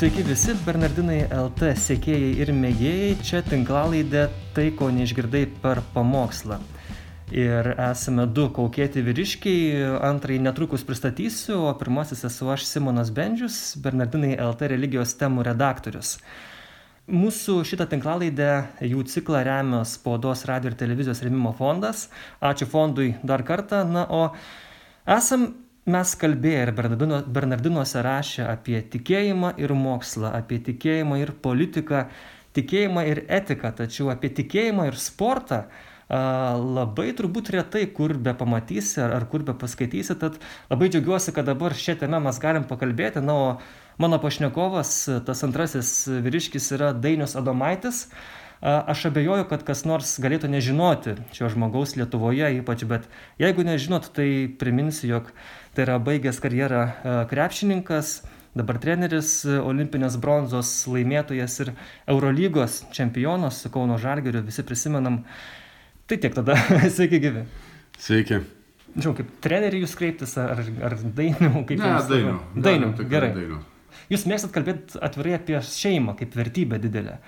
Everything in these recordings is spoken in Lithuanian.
Sveiki visi Bernardinai LT sekėjai ir mėgėjai, čia tinklalaidė Tai, ko neišgirdai per pamokslą. Ir esame du kaukėti vyriškiai, antrąjį netrukus pristatysiu, o pirmasis esu aš Simonas Bendžius, Bernardinai LT religijos temų redaktorius. Mūsų šitą tinklalaidę, jų ciklą remia spaudos radio ir televizijos remimo fondas. Ačiū fondui dar kartą. Na, o esam mes kalbėję ir Bernardino, Bernardinuose rašę apie tikėjimą ir mokslą, apie tikėjimą ir politiką, tikėjimą ir etiką, tačiau apie tikėjimą ir sportą labai turbūt retai, kur be pamatysi ar, ar kur be paskaitysi, tad labai džiaugiuosi, kad dabar šią temą mes galim pakalbėti. Na, o mano pašnekovas, tas antrasis vyriškis yra Dainius Adomaitis. Aš abejoju, kad kas nors galėtų nežinoti šio žmogaus Lietuvoje ypač, bet jeigu nežinot, tai priminsiu, jog tai yra baigęs karjerą krepšininkas, dabar treneris, olimpinės bronzos laimėtojas ir Eurolygos čempionas su Kauno Žalgeriu, visi prisimenam Tai tiek tada, sveiki gyvi. Sveiki. Žinau, kaip treneriui jūs kreiptis, ar, ar dainių, kaip ne, jums. Dainių. Dainių, gerai. Dainių. Jūs mėgstat kalbėti atvirai apie šeimą kaip vertybę didelę.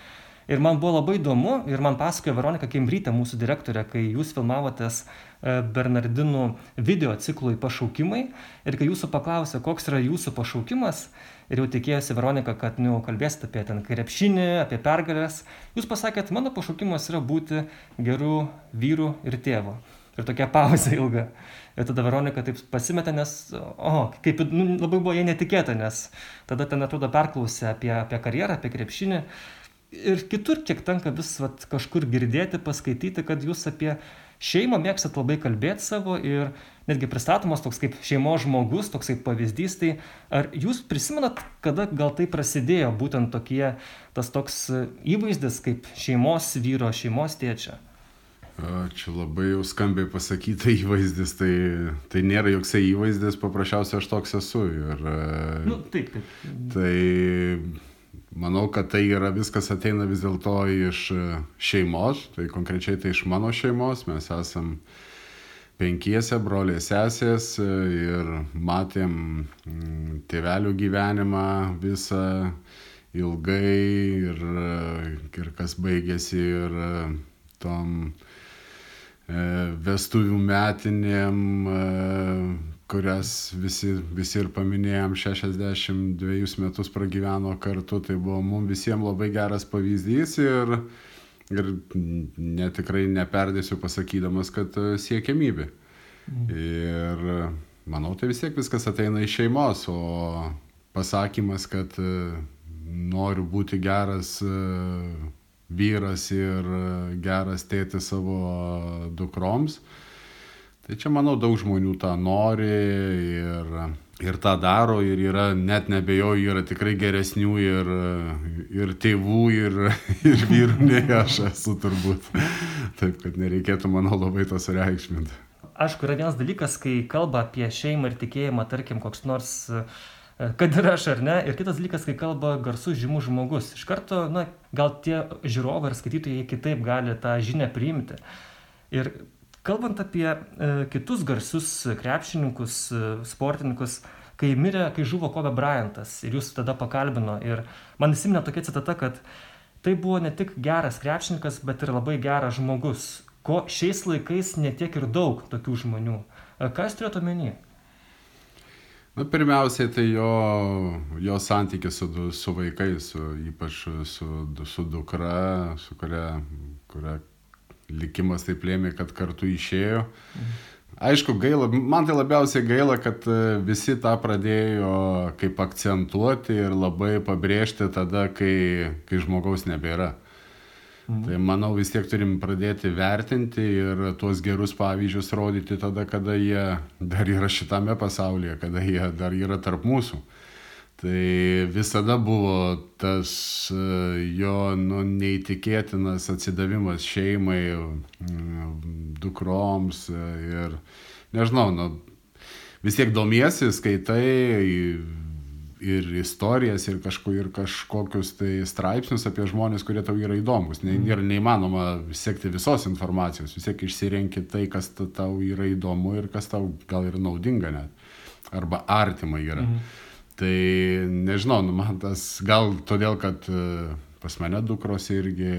Ir man buvo labai įdomu, ir man pasakojo Veronika Kembrytė, mūsų direktorė, kai jūs filmavotės Bernardinų video ciklui pašaukimai ir kai jūsų paklausė, koks yra jūsų pašaukimas, ir jau tikėjosi Veronika, kad nu, kalbėsite apie ten krepšinį, apie pergalės. Jūs pasakėt, mano pašaukimas yra būti gerų vyrų ir tėvo. Ir tokia pauzė ilga. Ir tada Veronika taip pasimetė, nes, o, kaip nu, labai buvo jai netikėta, nes tada ten atrodo perklausė apie, apie karjerą, apie krepšinį. Ir kitur kiek tenka vis vat, kažkur girdėti, paskaityti, kad jūs apie šeimą mėgstat labai kalbėti savo ir netgi pristatomas toks kaip šeimos žmogus, toks kaip pavyzdys. Tai ar jūs prisimenat, kada gal tai prasidėjo būtent tokie, tas toks įvaizdis kaip šeimos vyro, šeimos tėčio? Čia labai jau skambiai pasakyta įvaizdis, tai, tai nėra joksai įvaizdis, paprasčiausiai aš toks esu. Ir, nu, taip, taip. Tai manau, kad tai yra viskas ateina vis dėlto iš šeimos, tai konkrečiai tai iš mano šeimos, mes esam penkiese broliai sesės ir matėm tėvelių gyvenimą visą ilgai ir, ir kas baigėsi ir tom vestuvių metinėm kurias visi, visi ir paminėjom, 62 metus pragyveno kartu, tai buvo mums visiems labai geras pavyzdys ir, ir netikrai neperdėsiu pasakydamas, kad siekiamybė. Mm. Ir manau, tai vis tiek viskas ateina iš šeimos, o pasakymas, kad noriu būti geras vyras ir geras tėtis savo dukroms, Tai čia, manau, daug žmonių tą nori ir, ir tą daro ir yra, net nebejoju, yra tikrai geresnių ir, ir tėvų, ir, ir vyrų, nei aš esu turbūt. Taip, kad nereikėtų, manau, labai to sureikšminti. Aišku, yra vienas dalykas, kai kalba apie šeimą ir tikėjimą, tarkim, koks nors kad ir aš ar ne, ir kitas dalykas, kai kalba garsus žymus žmogus. Iš karto, na, gal tie žiūrovai ir skaitytojai kitaip gali tą žinią priimti. Ir Kalbant apie e, kitus garsius krepšininkus, e, sportininkus, kai mirė, kai žuvo Kobe Bryantas ir jūs tada pakalbino ir man įsiminė tokia citata, kad tai buvo ne tik geras krepšininkas, bet ir labai geras žmogus, ko šiais laikais netiek ir daug tokių žmonių. E, ką jūs turėtumėte omeny? Na, pirmiausiai, tai jo, jo santykis su, su vaikais, su, ypač su, su dukra, su kuria, kuria likimas taip lėmė, kad kartu išėjo. Aišku, gaila, man tai labiausiai gaila, kad e, visi tą pradėjo kaip akcentuoti ir labai pabrėžti tada, kai, kai žmogaus nebėra. Mhm. Tai manau vis tiek turim pradėti vertinti ir tuos gerus pavyzdžius rodyti tada, kada jie dar yra šitame pasaulyje, kada jie dar yra tarp mūsų. Mhm. Tai visada buvo tas e, jo nu, neįtikėtinas atsidavimas šeimai, mm, dukroms e, ir nežinau, nu, vis tiek domiesi, skaitai ir istorijas, ir, kažko, ir kažkokius tai straipsnius apie žmonės, kurie tau yra įdomus. Ne, nėra neįmanoma sekti visos informacijos, vis tiek išsirenki tai, kas tau yra įdomu ir kas tau gal ir naudinga net, arba artima yra. Mhm. Tai nežinau, nu, man tas gal todėl, kad e, pas mane dukros irgi,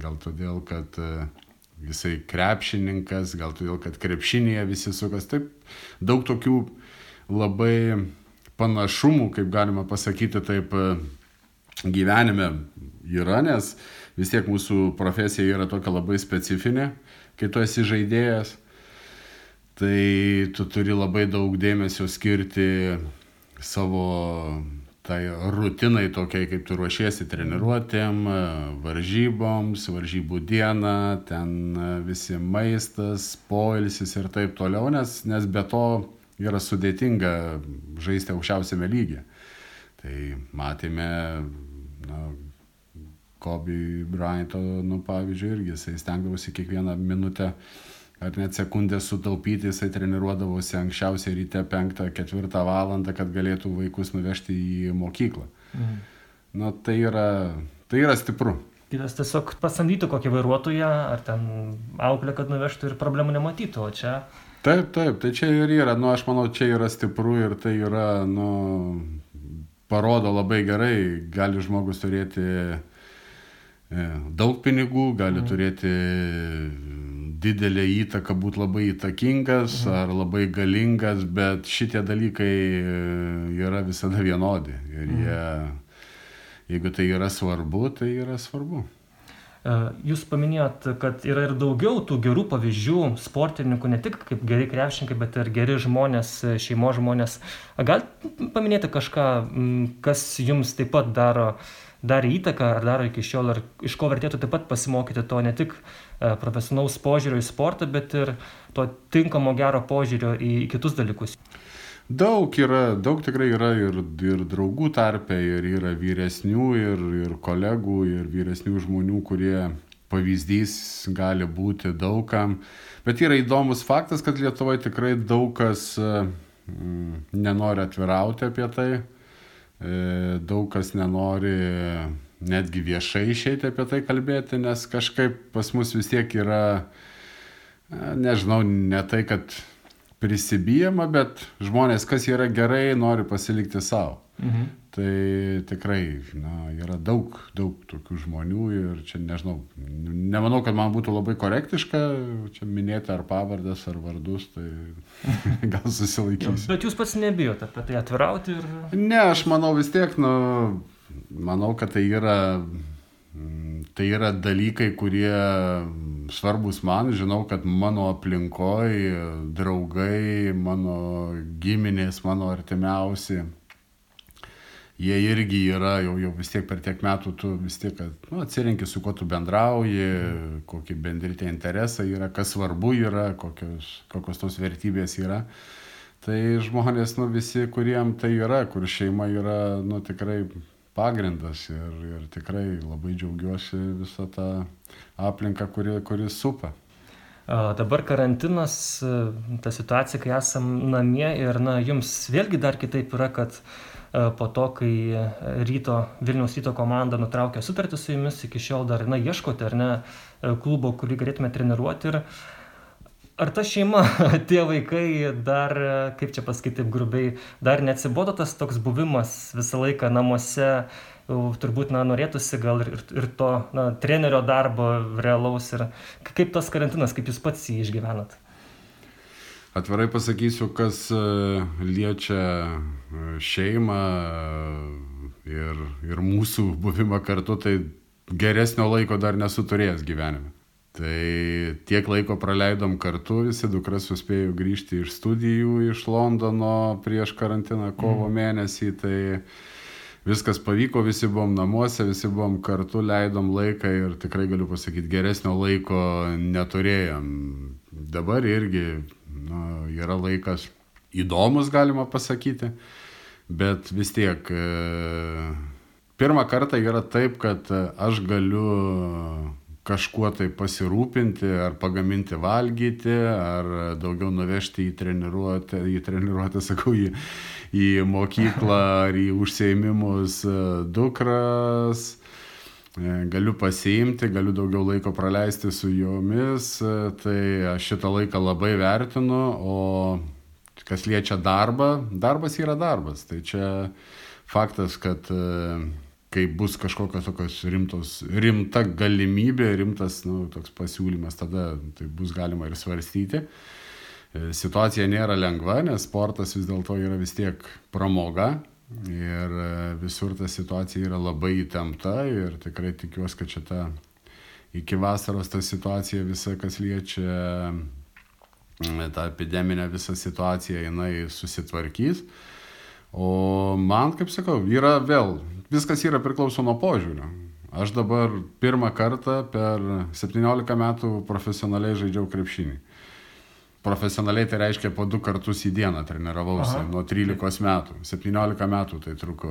gal todėl, kad e, jisai krepšininkas, gal todėl, kad krepšinėje visi sukas. Taip, daug tokių labai panašumų, kaip galima pasakyti, taip e, gyvenime yra, nes vis tiek mūsų profesija yra tokia labai specifinė, kai tu esi žaidėjas, tai tu turi labai daug dėmesio skirti savo tai rutinai tokiai, kaip tu ruošiesi treniruotėm, varžyboms, varžybų dieną, ten visi maistas, poilsis ir taip toliau, nes, nes be to yra sudėtinga žaisti aukščiausiame lygyje. Tai matėme, na, Kobe Bryanto, nu, pavyzdžiui, irgi jisai stengdavosi kiekvieną minutę ar net sekundę sutaupyti, jisai treniruodavosi anksčiausiai ryte 5-4 valandą, kad galėtų vaikus nuvežti į mokyklą. Mhm. Nu, tai yra, tai yra stipru. Kitas tiesiog pasamdytų kokį vairuotoją ar ten auklę, kad nuvežtų ir problemų nematytų, o čia... Taip, taip, tai čia ir yra, nu, aš manau, čia yra stipru ir tai yra, nu, parodo labai gerai, gali žmogus turėti e, daug pinigų, gali mm. turėti didelę įtaką, būti labai įtakingas mhm. ar labai galingas, bet šitie dalykai e, yra visada vienodi. Ir mhm. jie, jeigu tai yra svarbu, tai yra svarbu. E, jūs paminėjot, kad yra ir daugiau tų gerų pavyzdžių sportininkų, ne tik kaip geri krepšininkai, bet ir geri žmonės, šeimo žmonės. Gal paminėti kažką, kas jums taip pat daro uh, darė įtaką ar daro iki šiol, ar iš ko vertėtų taip pat pasimokyti to ne tik e, profesionalaus požiūrio į sportą, bet ir to tinkamo gero požiūrio į kitus dalykus. Daug yra, daug tikrai yra ir, ir draugų tarpe, ir yra vyresnių, ir, ir kolegų, ir vyresnių žmonių, kurie pavyzdys gali būti daugam. Bet yra įdomus faktas, kad Lietuvoje tikrai daug kas mm, nenori atvirauti apie tai E, daug kas nenori netgi viešai išeiti apie tai kalbėti, nes kažkaip pas mus vis tiek yra, e, nežinau, ne tai, kad prisibijama, bet žmonės, kas yra gerai, nori pasilikti savo. Mhm. Tai tikrai na, yra daug, daug tokių žmonių ir čia nežinau, nemanau, kad man būtų labai korektiška čia minėti ar pavardės, ar vardus, tai gal susilaikysiu. Bet jūs pats nebijote apie tai atvirauti ir... Ne, aš manau vis tiek, nu, manau, kad tai yra, tai yra dalykai, kurie svarbus man, žinau, kad mano aplinkoje draugai, mano giminės, mano artimiausi jie irgi yra, jau, jau vis tiek per tiek metų tu vis tiek nu, atsirinki, su kuo tu bendrauji, kokie bendri tie interesai yra, kas svarbu yra, kokios, kokios tos vertybės yra. Tai žmonės, nu visi, kuriem tai yra, kur šeima yra, nu tikrai pagrindas ir, ir tikrai labai džiaugiuosi visą tą aplinką, kuri, kuri supa. Dabar karantinas, ta situacija, kai esam namie ir, na, jums vėlgi dar kitaip yra, kad po to, kai ryto, Vilniaus ryto komanda nutraukė sutartį su jumis, iki šiol dar, na, ieškote, ar ne, klubo, kurį galėtume treniruoti. Ir ar ta šeima, tie vaikai dar, kaip čia pasakyti, grubiai, dar neatsibodo tas toks buvimas visą laiką namuose, turbūt, na, norėtųsi gal ir, ir to, na, trenerio darbo realaus ir kaip tas karantinas, kaip jūs pats jį išgyvenat? Atvarai pasakysiu, kas e, liečia e, šeimą e, ir, ir mūsų buvimą kartu, tai geresnio laiko dar nesu turėjęs gyvenime. Tai tiek laiko praleidom kartu, visi dukra suspėjo grįžti iš studijų iš Londono prieš karantiną kovo mhm. mėnesį, tai viskas pavyko, visi buvom namuose, visi buvom kartu, leidom laiką ir tikrai galiu pasakyti, geresnio laiko neturėjom. Dabar irgi nu, yra laikas įdomus, galima pasakyti, bet vis tiek e, pirmą kartą yra taip, kad aš galiu kažkuo tai pasirūpinti, ar pagaminti valgyti, ar daugiau nuvežti į treniruotę, į treniruotę, sakau, į, į mokyklą, ar į užsiemimus e, dukras E, galiu pasiimti, galiu daugiau laiko praleisti su jomis, e, tai aš šitą laiką labai vertinu, o kas liečia darbą, darbas yra darbas. Tai čia faktas, kad kai bus kažkokios tokios rimtos, rimta galimybė, rimtas nu, toks pasiūlymas, tada tai bus galima ir svarstyti. E, situacija nėra lengva, nes sportas vis dėlto yra vis tiek pramoga ir e, visur ta situacija yra labai įtempta ir tikrai tikiuosi, kad šita iki vasaros ta situacija visa, kas liečia tą epideminę visą situaciją, jinai susitvarkys. O man, kaip sakau, yra vėl, viskas yra priklauso nuo požiūrio. Aš dabar pirmą kartą per 17 metų profesionaliai žaidžiau krepšinį. Profesionaliai tai reiškia po du kartus į dieną treniravausi Aha. nuo 13 metų. 17 metų tai truko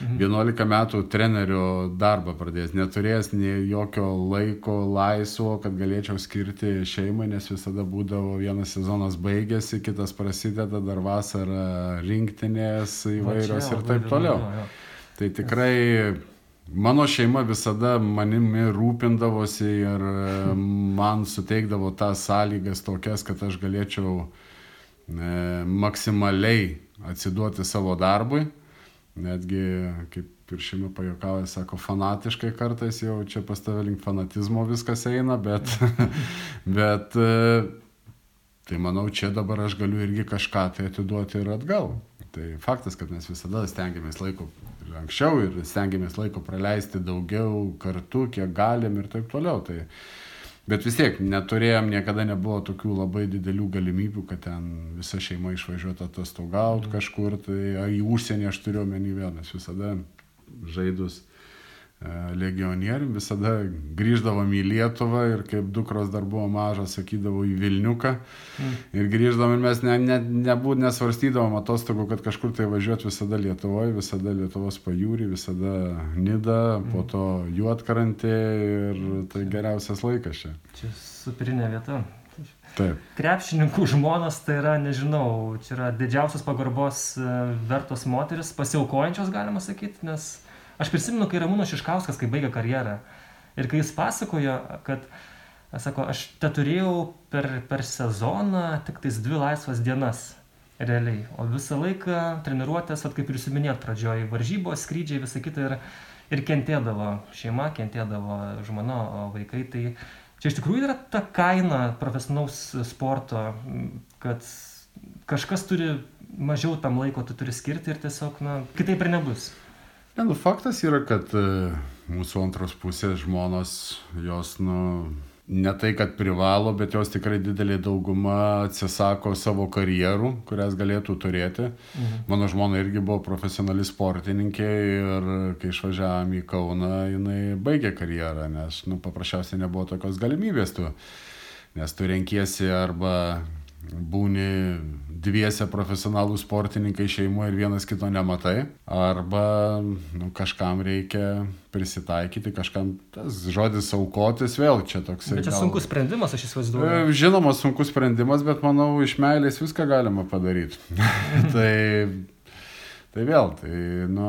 11 mhm. metų trenerio darbą pradėjęs, neturėjęs nei jokio laiko laisvo, kad galėčiau skirti šeimai, nes visada būdavo vienas sezonas baigėsi, kitas prasideda, dar vasarą rinktinės įvairios ir taip toliau. Tai tikrai mano šeima visada manimi rūpindavosi ir man suteikdavo tas sąlygas tokias, kad aš galėčiau e, maksimaliai atsiduoti savo darbui netgi kaip ir šeima pajokauja, sako, fanatiškai kartais jau čia pas tave link fanatizmo viskas eina, bet, bet tai manau, čia dabar aš galiu irgi kažką tai atiduoti ir atgal. Tai faktas, kad mes visada stengiamės laiko ir anksčiau ir stengiamės laiko praleisti daugiau kartu, kiek galim ir taip toliau. Tai, Bet vis tiek neturėjom, niekada nebuvo tokių labai didelių galimybių, kad ten visa šeima išvažiuotų atostogauti mhm. kažkur, tai į užsienį aš turiu omeny vėl, nes visada žaidus legionierium, visada grįždavom į Lietuvą ir kaip dukros dar buvo mažas, sakydavau į Vilniuką mm. ir grįždavom ir mes ne, ne, nebūt nesvarstydavom atostogų, kad kažkur tai važiuoti visada Lietuvoje, visada Lietuvos pajūrį, visada Nida, mm. po to Juotkrantė ir tai geriausias laikas čia. Čia superinė vieta. Taip. Krepšininkų žmonos tai yra, nežinau, čia yra didžiausios pagarbos e, vertos moteris, pasiaukojančios, galima sakyti, nes aš prisimenu, kai Ramūnas Šiškauskas, kai baigė karjerą ir kai jis pasakojo, kad, sako, aš te turėjau per, per sezoną tik tais dvi laisvas dienas realiai, o visą laiką treniruotės, at, kaip ir jūs minėjot pradžioje, varžybos, skrydžiai, visa kita ir, ir kentėdavo šeima, kentėdavo žmona, vaikai tai Čia iš tikrųjų yra ta kaina profesionalaus sporto, kad kažkas turi mažiau tam laiko, tu turi skirti ir tiesiog, na, kitaip ir nebus. Ne, nu, faktas yra, kad e, mūsų antros pusės žmonos, jos, nu, ne tai, kad privalo, bet jos tikrai didelė dauguma atsisako savo karjerų, kurias galėtų turėti. Mhm. Mano žmona irgi buvo profesionali sportininkė ir kai išvažiavam į Kauną, jinai baigė karjerą, nes nu, paprasčiausiai nebuvo tokios galimybės. Tu, nes tu renkiesi arba būni dviese profesionalų sportininkai šeimoje ir vienas kito nematai, arba nu, kažkam reikia prisitaikyti, kažkam tas žodis aukotis vėl čia toks. Bet čia gal... sunkus sprendimas, aš įsivaizduoju. E, žinoma, sunkus sprendimas, bet manau, iš meilės viską galima padaryti. tai Tai vėl, tai, nu,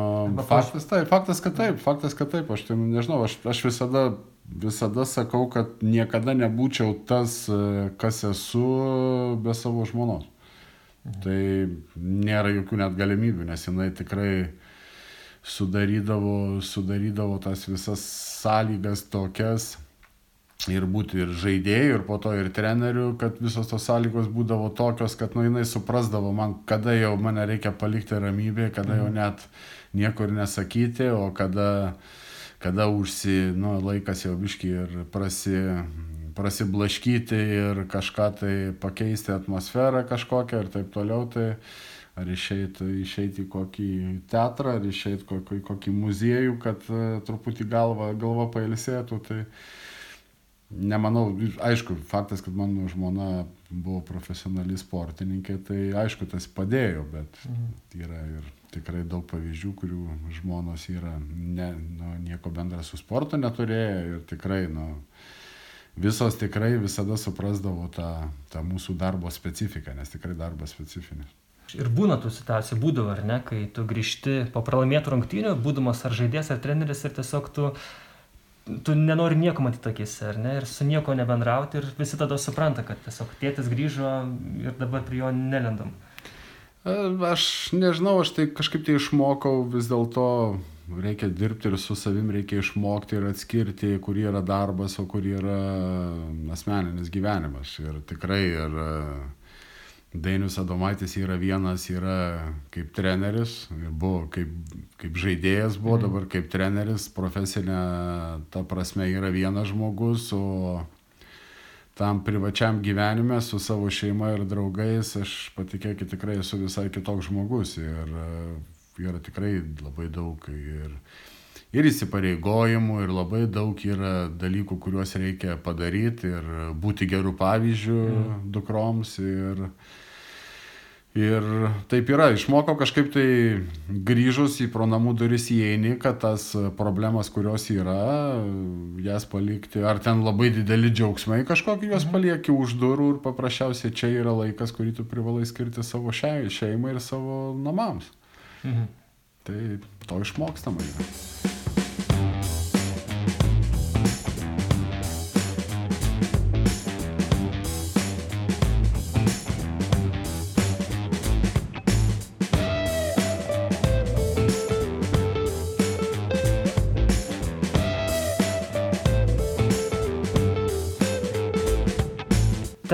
faktas, tai, faktas, kad taip, faktas, kad taip, aš tai, nežinau, aš, aš visada visada sakau, kad niekada nebūčiau tas, e, kas esu be savo žmonos. Mhm. Tai nėra jokių net galimybių, nes jinai tikrai sudarydavo, sudarydavo tas visas sąlygas tokias ir būti ir žaidėjų, ir po to ir trenerių, kad visos tos sąlygos būdavo tokios, kad nu, jinai suprasdavo man, kada jau mane reikia palikti ramybėje, kada jau mhm. net niekur nesakyti, o kada uh, kada užsi, nu, laikas jau biški ir prasi, prasiblaškyti ir kažką tai pakeisti atmosferą kažkokią ir taip toliau, tai ar išeiti, išeiti į kokį teatrą, ar išeiti kokį, kokį muziejų, kad uh, truputį galva, galva pailsėtų, tai nemanau, aišku, faktas, kad mano žmona buvo profesionali sportininkė, tai aišku, tas padėjo, bet mhm. yra ir tikrai daug pavyzdžių, kurių žmonos yra ne, nu, nieko bendra su sportu neturėję ir tikrai, nu, visos tikrai visada suprasdavo tą, tą mūsų darbo specifiką, nes tikrai darbas specifinis. Ir būna tų situacijų, būdavo, ar ne, kai tu grįžti po pralaimėtų rungtynių, būdamas ar žaidėjas, ar treneris ir tiesiog tu tu nenori nieko matyti akise, ar ne, ir su nieko nebendrauti, ir visi tada supranta, kad tiesiog tėtis grįžo ir dabar prie jo nelendam. Aš nežinau, aš tai kažkaip tai išmokau vis dėlto, reikia dirbti ir su savim reikia išmokti ir atskirti, kur yra darbas, o kur yra asmeninis gyvenimas. Ir tikrai ir Dainius Adomaitis yra vienas, yra kaip treneris, buvo kaip, kaip žaidėjas, buvo mm. dabar kaip treneris, profesinė, ta prasme yra vienas žmogus, o tam privačiam gyvenime su savo šeima ir draugais aš patikėkit tikrai esu visai kitoks žmogus ir yra tikrai labai daug ir ir įsipareigojimų ir labai daug yra dalykų kuriuos reikia padaryt ir būti geru pavyzdžiu mm. dukroms ir Ir taip yra, išmokau kažkaip tai grįžus į pro namų duris įeini, kad tas problemas, kurios yra, jas palikti, ar ten labai dideli džiaugsmai kažkokį juos mhm. palieki už durų ir paprasčiausiai čia yra laikas, kurį tu privalai skirti savo šeimai ir savo namams. Mhm. Tai to išmokstama yra.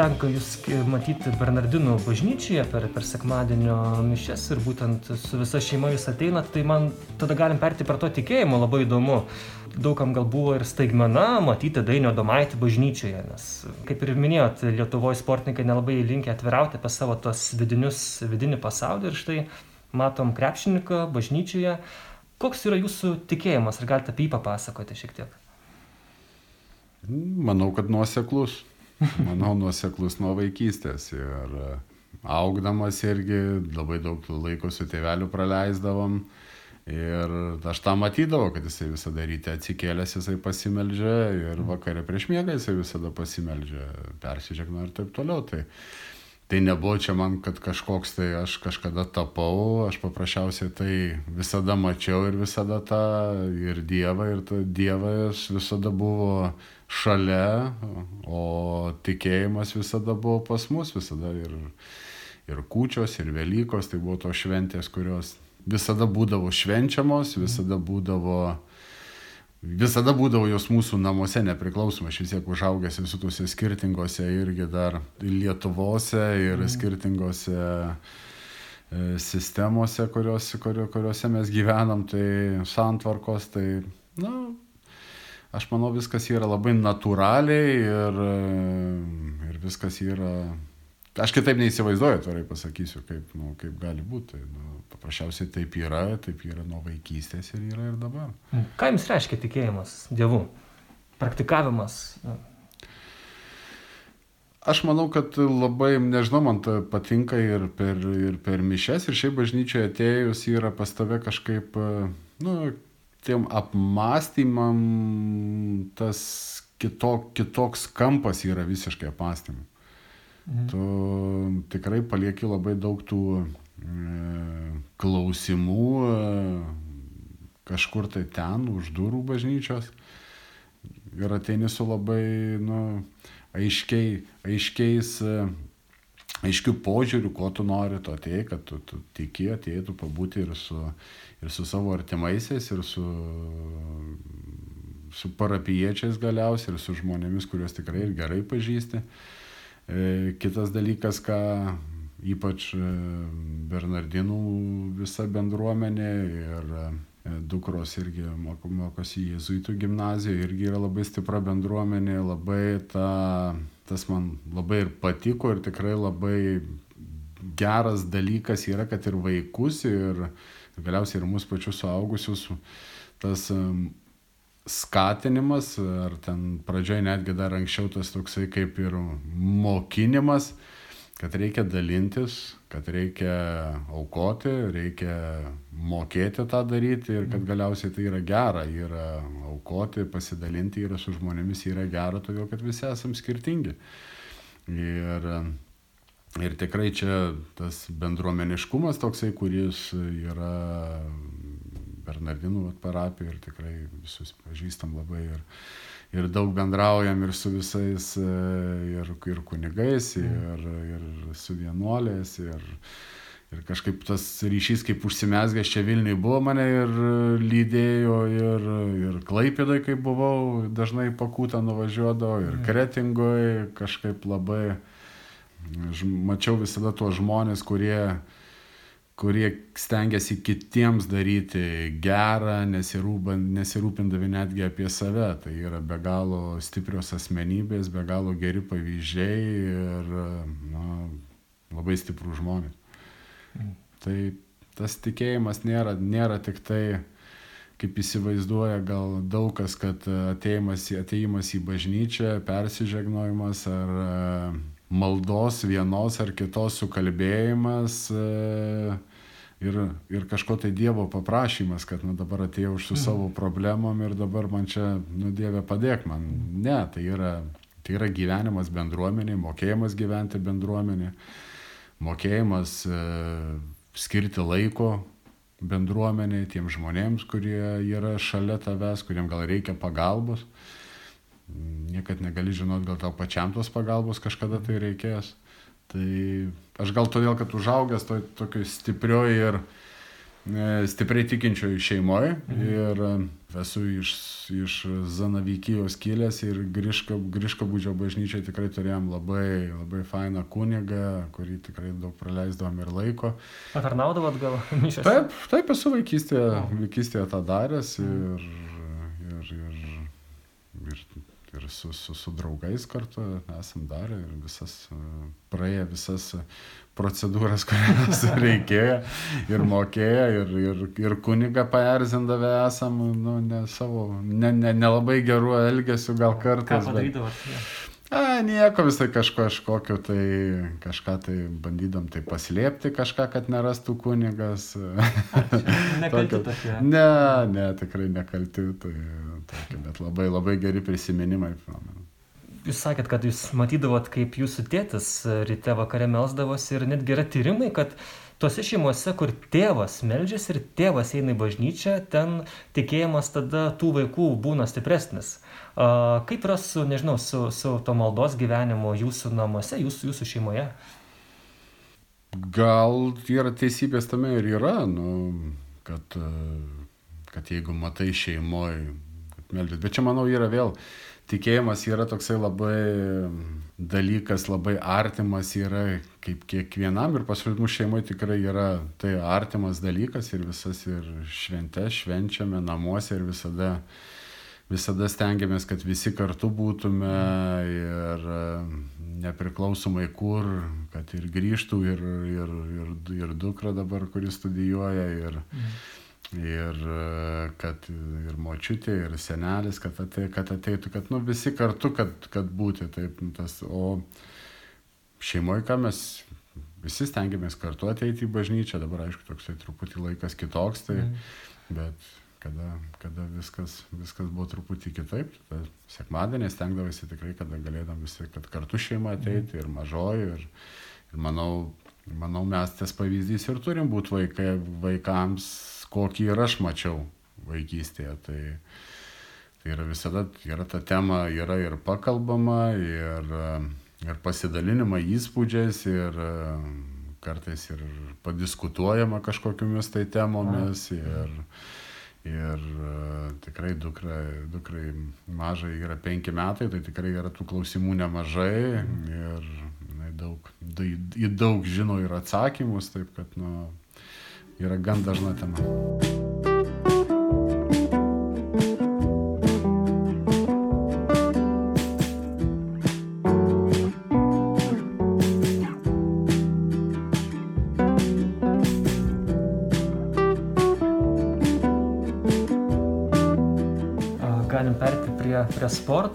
Tenka jūs matyti Bernardinų bažnyčioje per, per sekmadienio mišes ir būtent su visa šeima jūs ateinat, tai man tada galim perti per to tikėjimo labai įdomu. Daugam gal buvo ir staigmena matyti Dainio Domaitį bažnyčioje, nes, kaip ir minėjot, Lietuvoje sportininkai nelabai linkia atvirauti apie savo tos vidinius, vidinį pasaulį ir štai matom krepšininką bažnyčioje. Koks yra jūsų tikėjimas, ar galite apie jį papasakoti šiek tiek? Manau, kad nuoseklus manau, nuoseklus nuo vaikystės. Ir e, augdamas irgi labai daug laiko su tėveliu praleisdavom. Ir aš tą matydavau, kad jisai visada ryte atsikėlęs, jisai pasimeldžia ir vakare prieš miegą jisai visada pasimeldžia, persižegna ir taip toliau. Tai, tai nebuvo čia man, kad kažkoks tai aš kažkada tapau, aš paprasčiausiai tai visada mačiau ir visada tą ir Dievą, ir tą Dievas visada buvo šalia, o tikėjimas visada buvo pas mus, visada ir, ir kūčios, ir Velykos, tai buvo tos šventės, kurios visada būdavo švenčiamos, visada būdavo, visada būdavo jos mūsų namuose nepriklausomai, aš vis tiek užaugęs esu tuose skirtingose irgi dar Lietuvose ir mm. skirtingose e, sistemose, kurios, kuriuose mes gyvenam, tai santvarkos, tai, na, aš manau, viskas yra labai natūraliai ir, ir viskas yra... Aš kitaip neįsivaizduoju, tvarai pasakysiu, kaip, nu, kaip gali būti. Tai, nu, paprasčiausiai taip yra, taip yra nuo vaikystės ir yra ir dabar. Ką jums reiškia tikėjimas Dievu? Praktikavimas? Aš manau, kad labai, nežinau, man tai patinka ir per, ir per mišes, ir šiaip bažnyčioje atėjus yra pas tave kažkaip, nu, tiem apmąstymam tas kitok, kitoks kampas yra visiškai apmąstymų. Mhm. Tu tikrai palieki labai daug tų klausimų kažkur tai ten, už durų bažnyčios. Ir ateini su labai nu, aiškiai, aiškiais, aiškių požiūrių, ko tu nori, to atėjai, kad tu, tu tiki, atėjai pabūti ir su, ir su savo artimaisiais, ir su, su parapiečiais galiausiai, ir su žmonėmis, kuriuos tikrai ir gerai pažįsti. E, kitas dalykas, ką ypač e, Bernardinų visa bendruomenė ir e, dukros irgi mokosi jėzuitų gimnazijoje, irgi yra labai stipra bendruomenė, labai ta, tas man labai ir patiko ir tikrai labai geras dalykas yra, kad ir vaikus, ir galiausiai ir mūsų pačius suaugusius tas skatinimas, ar ten pradžioj netgi dar anksčiau tas toksai kaip ir mokinimas, kad reikia dalintis, kad reikia aukoti, reikia mokėti tą daryti ir kad galiausiai tai yra gera, yra aukoti, pasidalinti yra su žmonėmis yra gera, todėl kad visi esam skirtingi. Ir Ir tikrai čia tas bendruomeniškumas toksai, kuris yra Bernardinų parapiją ir tikrai visus pažįstam labai ir, ir daug bendraujam ir su visais, e, ir, ir kunigais, ir, ir su vienuolės, ir, ir kažkaip tas ryšys, kaip užsimesgęs čia Vilniui buvo mane ir lydėjo, ir, ir Klaipėdai, kai buvau, dažnai pakūtą nuvažiuodavo, ir Kretingoje kažkaip labai, mačiau visada tuos žmonės, kurie kurie stengiasi kitiems daryti gerą, nesirūpindami netgi apie save. Tai yra be galo stiprios asmenybės, be galo geri pavyzdžiai ir na, labai stiprų žmonės. Mm. Tai tas tikėjimas nėra, nėra tik tai, kaip įsivaizduoja gal daug kas, kad ateimas, ateimas į bažnyčią, persižegnojimas ar maldos vienos ar kitos sukalbėjimas ir, ir kažko tai Dievo paprašymas, kad nu, dabar atėjau su mhm. savo problemom ir dabar man čia, nu Dieve, padėk man. Ne, tai yra, tai yra gyvenimas bendruomenė, mokėjimas gyventi bendruomenė, mokėjimas e, skirti laiko bendruomenė, tiem žmonėms, kurie yra šalia tavęs, kuriem gal reikia pagalbos niekad negali žinot, gal tau pačiam tos pagalbos kažkada tai reikės. Tai aš gal todėl, kad užaugęs to tokioj stiprioj ir e, stipriai tikinčioj šeimoje mhm. ir e, esu iš, iš Zanavykijos kilęs ir Griško būdžio bažnyčiai tikrai turėjom labai, labai fainą kunigą, kurį tikrai daug praleisdavom ir laiko. Patarnaudavot gal mišęs? Taip, taip esu vaikystėje, vaikystėje tą daręs ir, ir, ir, ir ir su, su, su draugais kartu esam darę ir visas, praėję visas procedūras, kurias reikėjo ir mokėjo ir, ir, ir kuniga paerzindavę esam, nu, ne savo, nelabai ne, ne, ne gerų elgesių gal kartais. Ką padarydavot? Bet... A, nieko visai kažko, kažkokio tai, kažką tai bandydom tai paslėpti, kažką, kad nerastų kunigas. Nekalti tokie. Ne, ne, tikrai nekalti, tai, tokie, bet labai, labai geri prisiminimai. Jūs sakėt, kad jūs matydavot, kaip jūsų tėtis ryte vakare melsdavosi ir netgi yra tyrimai, kad tose šeimose, kur tėvas meldžiasi ir tėvas eina į bažnyčią, ten tikėjimas tada tų vaikų būna stipresnis. Kaip yra su, nežinau, su, su to maldos gyvenimu jūsų namuose, jūsų, jūsų šeimoje? Gal yra teisybės tame ir yra, nu, kad, kad jeigu matai šeimoje, kad meldžiasi. Bet čia, manau, yra vėl tikėjimas yra toksai labai dalykas, labai artimas yra kaip kiekvienam ir pas mūsų šeimoje tikrai yra tai artimas dalykas ir visas ir šventes švenčiame namuose ir visada uh, visada stengiamės, kad visi kartu būtume ir e, nepriklausomai kur, kad ir grįžtų ir, ir, ir, ir dukra dabar, kuris studijuoja, ir, ir e, kad ir močiutė, ir senelis, kad, atei, kad ateitų, kad nu, visi kartu, kad, kad būti taip. Nu, tas, o šeimoje, ką mes visi stengiamės kartu ateiti į bažnyčią, dabar aišku, toksai truputį laikas kitoks, tai, mhm. bet kada, kada viskas, viskas buvo truputį kitaip. Sekmadienį stengdavosi tikrai, kada galėdam visi, kad kartu šeima ateiti ir mažoji. Ir, ir manau, manau, mes tas pavyzdys ir turim būti vaikai, vaikams, kokį ir aš mačiau vaikystėje. Tai, tai yra visada, yra ta tema, yra ir pakalbama, ir, ir pasidalinama įspūdžiais, ir kartais ir padiskutuojama kažkokiamis tai temomis. Ir, Ir uh, tikrai dukra, dukrai mažai yra penki metai, tai tikrai yra tų klausimų nemažai ir na, daug, daug žino ir atsakymus, taip kad nu, yra gan dažna tema.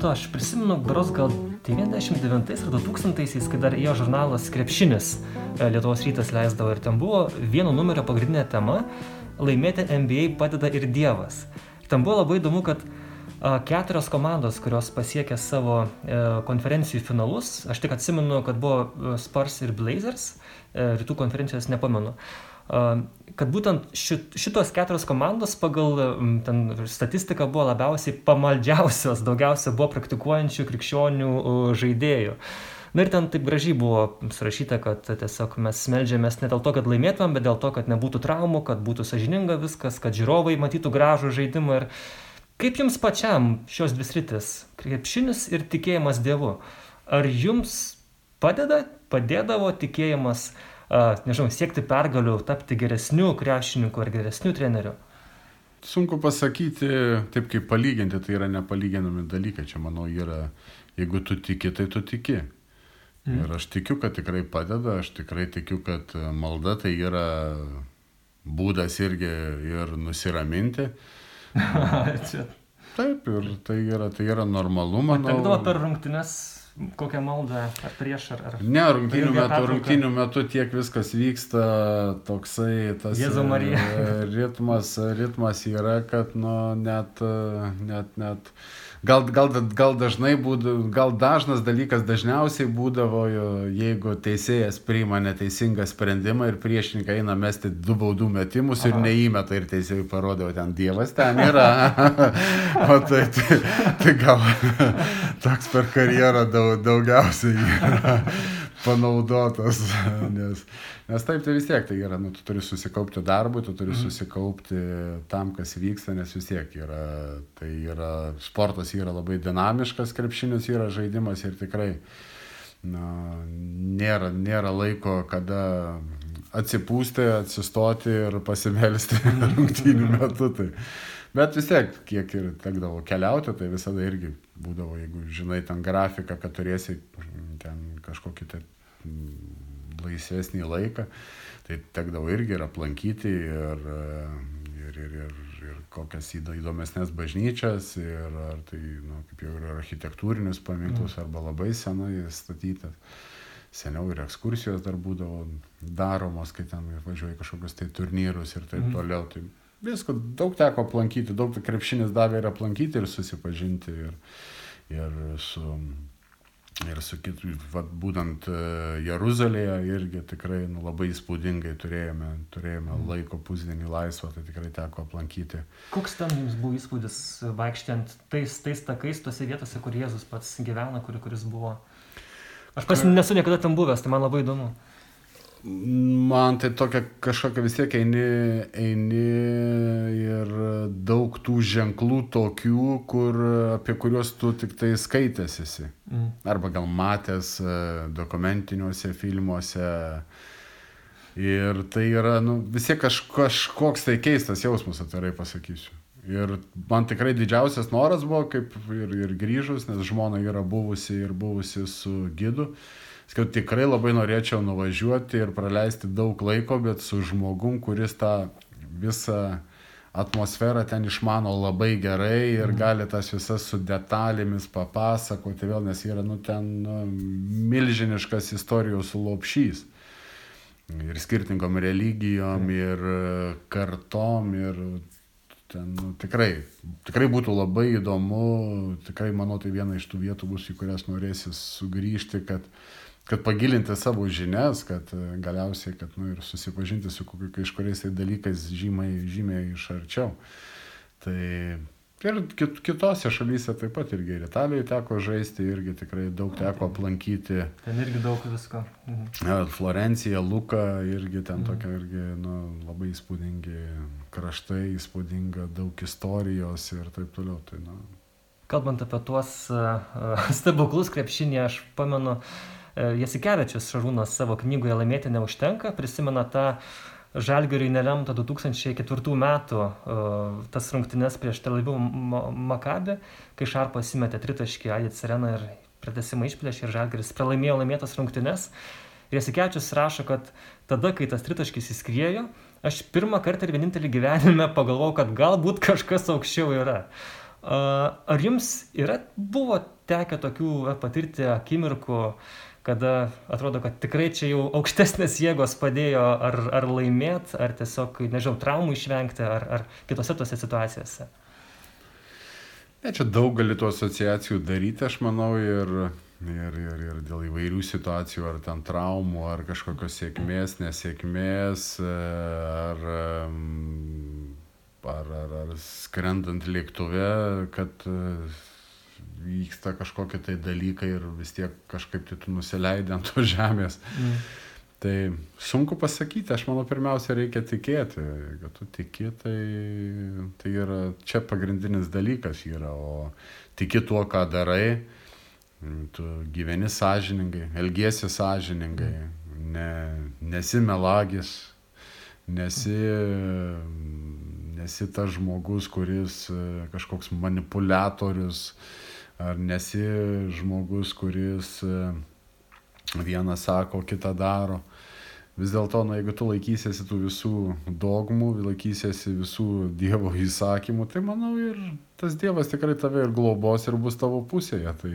Sporto, aš prisimenu, bros gal 99 ar 2000-aisiais, kai dar ėjo žurnalas Krepšinis, e, Lietuvos rytas leisdavo ir ten buvo vieno numerio pagrindinė tema - laimėti NBA padeda ir Dievas. Ten buvo labai įdomu, kad keturios komandos, kurios pasiekė savo e, konferencijų finalus, aš tik atsimenu, kad buvo e, Spurs ir Blazers, rytų konferencijos nepamenu. Kad būtent šit, šitos keturios komandos pagal ten, statistiką buvo labiausiai pamaldžiausios, daugiausia buvo praktikuojančių krikščionių žaidėjų. Na ir ten taip gražiai buvo surašyta, kad tiesiog mes melžiamės ne dėl to, kad laimėtumėm, bet dėl to, kad nebūtų traumų, kad būtų sažininga viskas, kad žiūrovai matytų gražų žaidimą. Ir kaip jums pačiam šios dvi sritis - krepšinis ir tikėjimas Dievu? Ar jums padeda, padėdavo tikėjimas Dievu? Nežinau, siekti pergalių, tapti geresniu krepšininku ar geresniu treneriu? Sunku pasakyti, taip kaip palyginti, tai yra nepalyginami dalykai. Čia, manau, yra, jeigu tu tiki, tai tu tiki. Mm. Ir aš tikiu, kad tikrai padeda, aš tikrai tikiu, kad malda tai yra būdas irgi ir nusiraminti. Taip, ir tai yra, tai yra normalu, manau. Tekdavo per rungtynes kokią maldą, ar prieš, ar... ar ne, rungtynių metu, rungtynių metu tiek viskas vyksta, toksai tas ritmas, ritmas yra, kad nu, net, net, net gal, gal, gal dažnai būdavo, gal dažnas dalykas dažniausiai būdavo, jeigu teisėjas priima neteisingą sprendimą ir priešininkai eina mesti du baudų metimus Aha. ir neįmeta ir teisėjai parodo, ten Dievas ten yra. o tai, tai, tai gal toks per karjerą daug, daugiausiai yra panaudotas, nes, nes taip tai vis tiek tai yra, nu, tu turi susikaupti darbui, tu turi mhm. susikaupti tam, kas vyksta, nes vis tiek yra, tai yra, sportas yra labai dinamiškas, krepšinis yra žaidimas ir tikrai na, nėra, nėra laiko, kada atsipūsti, atsistoti ir pasimelsti rungtynių metu. Tai. Bet vis tiek, kiek ir tekdavo keliauti, tai visada irgi būdavo, jeigu žinai ten grafiką, kad turėsi ten kažkokį tai laisvesnį laiką, tai tekdavo irgi ir aplankyti ir, ir, ir, ir, ir kokias įdomesnės bažnyčias, ir ar tai, nu, kaip jau ir architektūrinius paminklus, mm. arba labai senai statytas. Seniau ir ekskursijos dar būdavo daromos, kai ten važiuoja kažkokius tai turnyrus ir taip mm. toliau. Tai visko daug teko aplankyti, daug krepšinis davė ir aplankyti ir susipažinti ir, ir su ir su kitų, vat, būtent e, Jeruzalėje irgi tikrai nu, labai įspūdingai turėjome, turėjome mm. laiko pusdienį laisvą, tai tikrai teko aplankyti. Koks ten jums buvo įspūdis vaikščiant tais, tais takais, tose vietose, kur Jėzus pats gyvena, kur, kuris buvo? Aš pats nesu niekada ten buvęs, tai man labai įdomu. Man tai tokia kažkokia vis tiek eini, eini ir daug tų ženklų tokių, kur, apie kuriuos tu tik tai skaitęs esi. Mm. Arba gal matęs e, dokumentiniuose filmuose. Ir tai yra, nu, vis tiek kaž, kažkoks tai keistas jausmas, atvirai pasakysiu. Ir man tikrai didžiausias noras buvo, kaip ir, ir grįžus, nes žmona yra buvusi ir buvusi su gidu. Uh, kad tikrai labai norėčiau nuvažiuoti ir praleisti daug laiko, bet su žmogum, kuris tą visą atmosferą ten išmano labai gerai ir mhm. gali tas visas su detalėmis papasakoti vėl, nes yra nu, ten nu, milžiniškas istorijos lopšys. Ir skirtingom religijom, mhm. ir kartom, ir ten nu, tikrai, tikrai būtų labai įdomu, tikrai manau tai viena iš tų vietų bus, į kurias norėsis sugrįžti, kad uh, kad pagilinti savo žinias, kad e, galiausiai, kad nu, ir susipažinti su kažkuriais tai dalykais žymiai, žymiai iš arčiau. Tai ir kit, kitose šalyse taip pat irgi ir Italijoje teko žaisti, irgi tikrai daug teko aplankyti. Ten irgi daug visko. Mhm. Florencija, Luka, irgi ten mhm. tokia irgi nu, labai įspūdingi kraštai, įspūdinga daug istorijos ir taip toliau. Tai, nu. Kalbant apie tuos uh, stebuklus krepšinį, aš pamenu, uh, Jasikevičius Šarūnas savo knygoje Laimėti neužtenka prisimena tą Žalgiriui nelemtą 2004 metų uh, tas rungtynes prieš Tel Avivo Makabį, kai Šarpas įmetė tritaškį Adits Areną ir pratesimą išplėšė ir Žalgiris pralaimėjo laimėtas rungtynes. Ir Jasikevičius rašo, kad tada, kai tas tritaškis įskriejo, aš pirmą kartą ir vienintelį gyvenime pagalvojau, kad galbūt kažkas aukščiau yra. Uh, ar jums yra, buvo tekę tokių patirti akimirkų, uh, kada atrodo, kad tikrai čia jau aukštesnės jėgos padėjo ar, ar laimėti, ar tiesiog, nežinau, traumų išvengti, ar, ar kitose tose situacijose. Ne, čia daug gali tų asociacijų daryti, aš manau, ir ir, ir, ir dėl įvairių situacijų, ar ten traumų, ar kažkokios sėkmės, nesėkmės, ar, ar, ar, ar skrendant lėktuve, kad vyksta kažkokie tai dalykai ir vis tiek kažkaip tai tu nusileidai ant tos žemės. Mm. Tai sunku pasakyti, aš manau, pirmiausia, reikia tikėti. Jeigu tu tiki, tai, tai yra čia pagrindinis dalykas yra, o tiki tuo, ką darai, tu gyveni sąžiningai, elgiesi sąžiningai, ne, nesi melagis, nesi, nesi tas žmogus, kuris kažkoks manipuliatorius, ar nesi žmogus, kuris e, vieną sako, kitą daro. Vis dėlto, na, jeigu tu laikysiesi tų visų dogmų, laikysiesi visų Dievo įsakymų, tai manau ir tas Dievas tikrai tave ir globos ir bus tavo pusėje. Tai,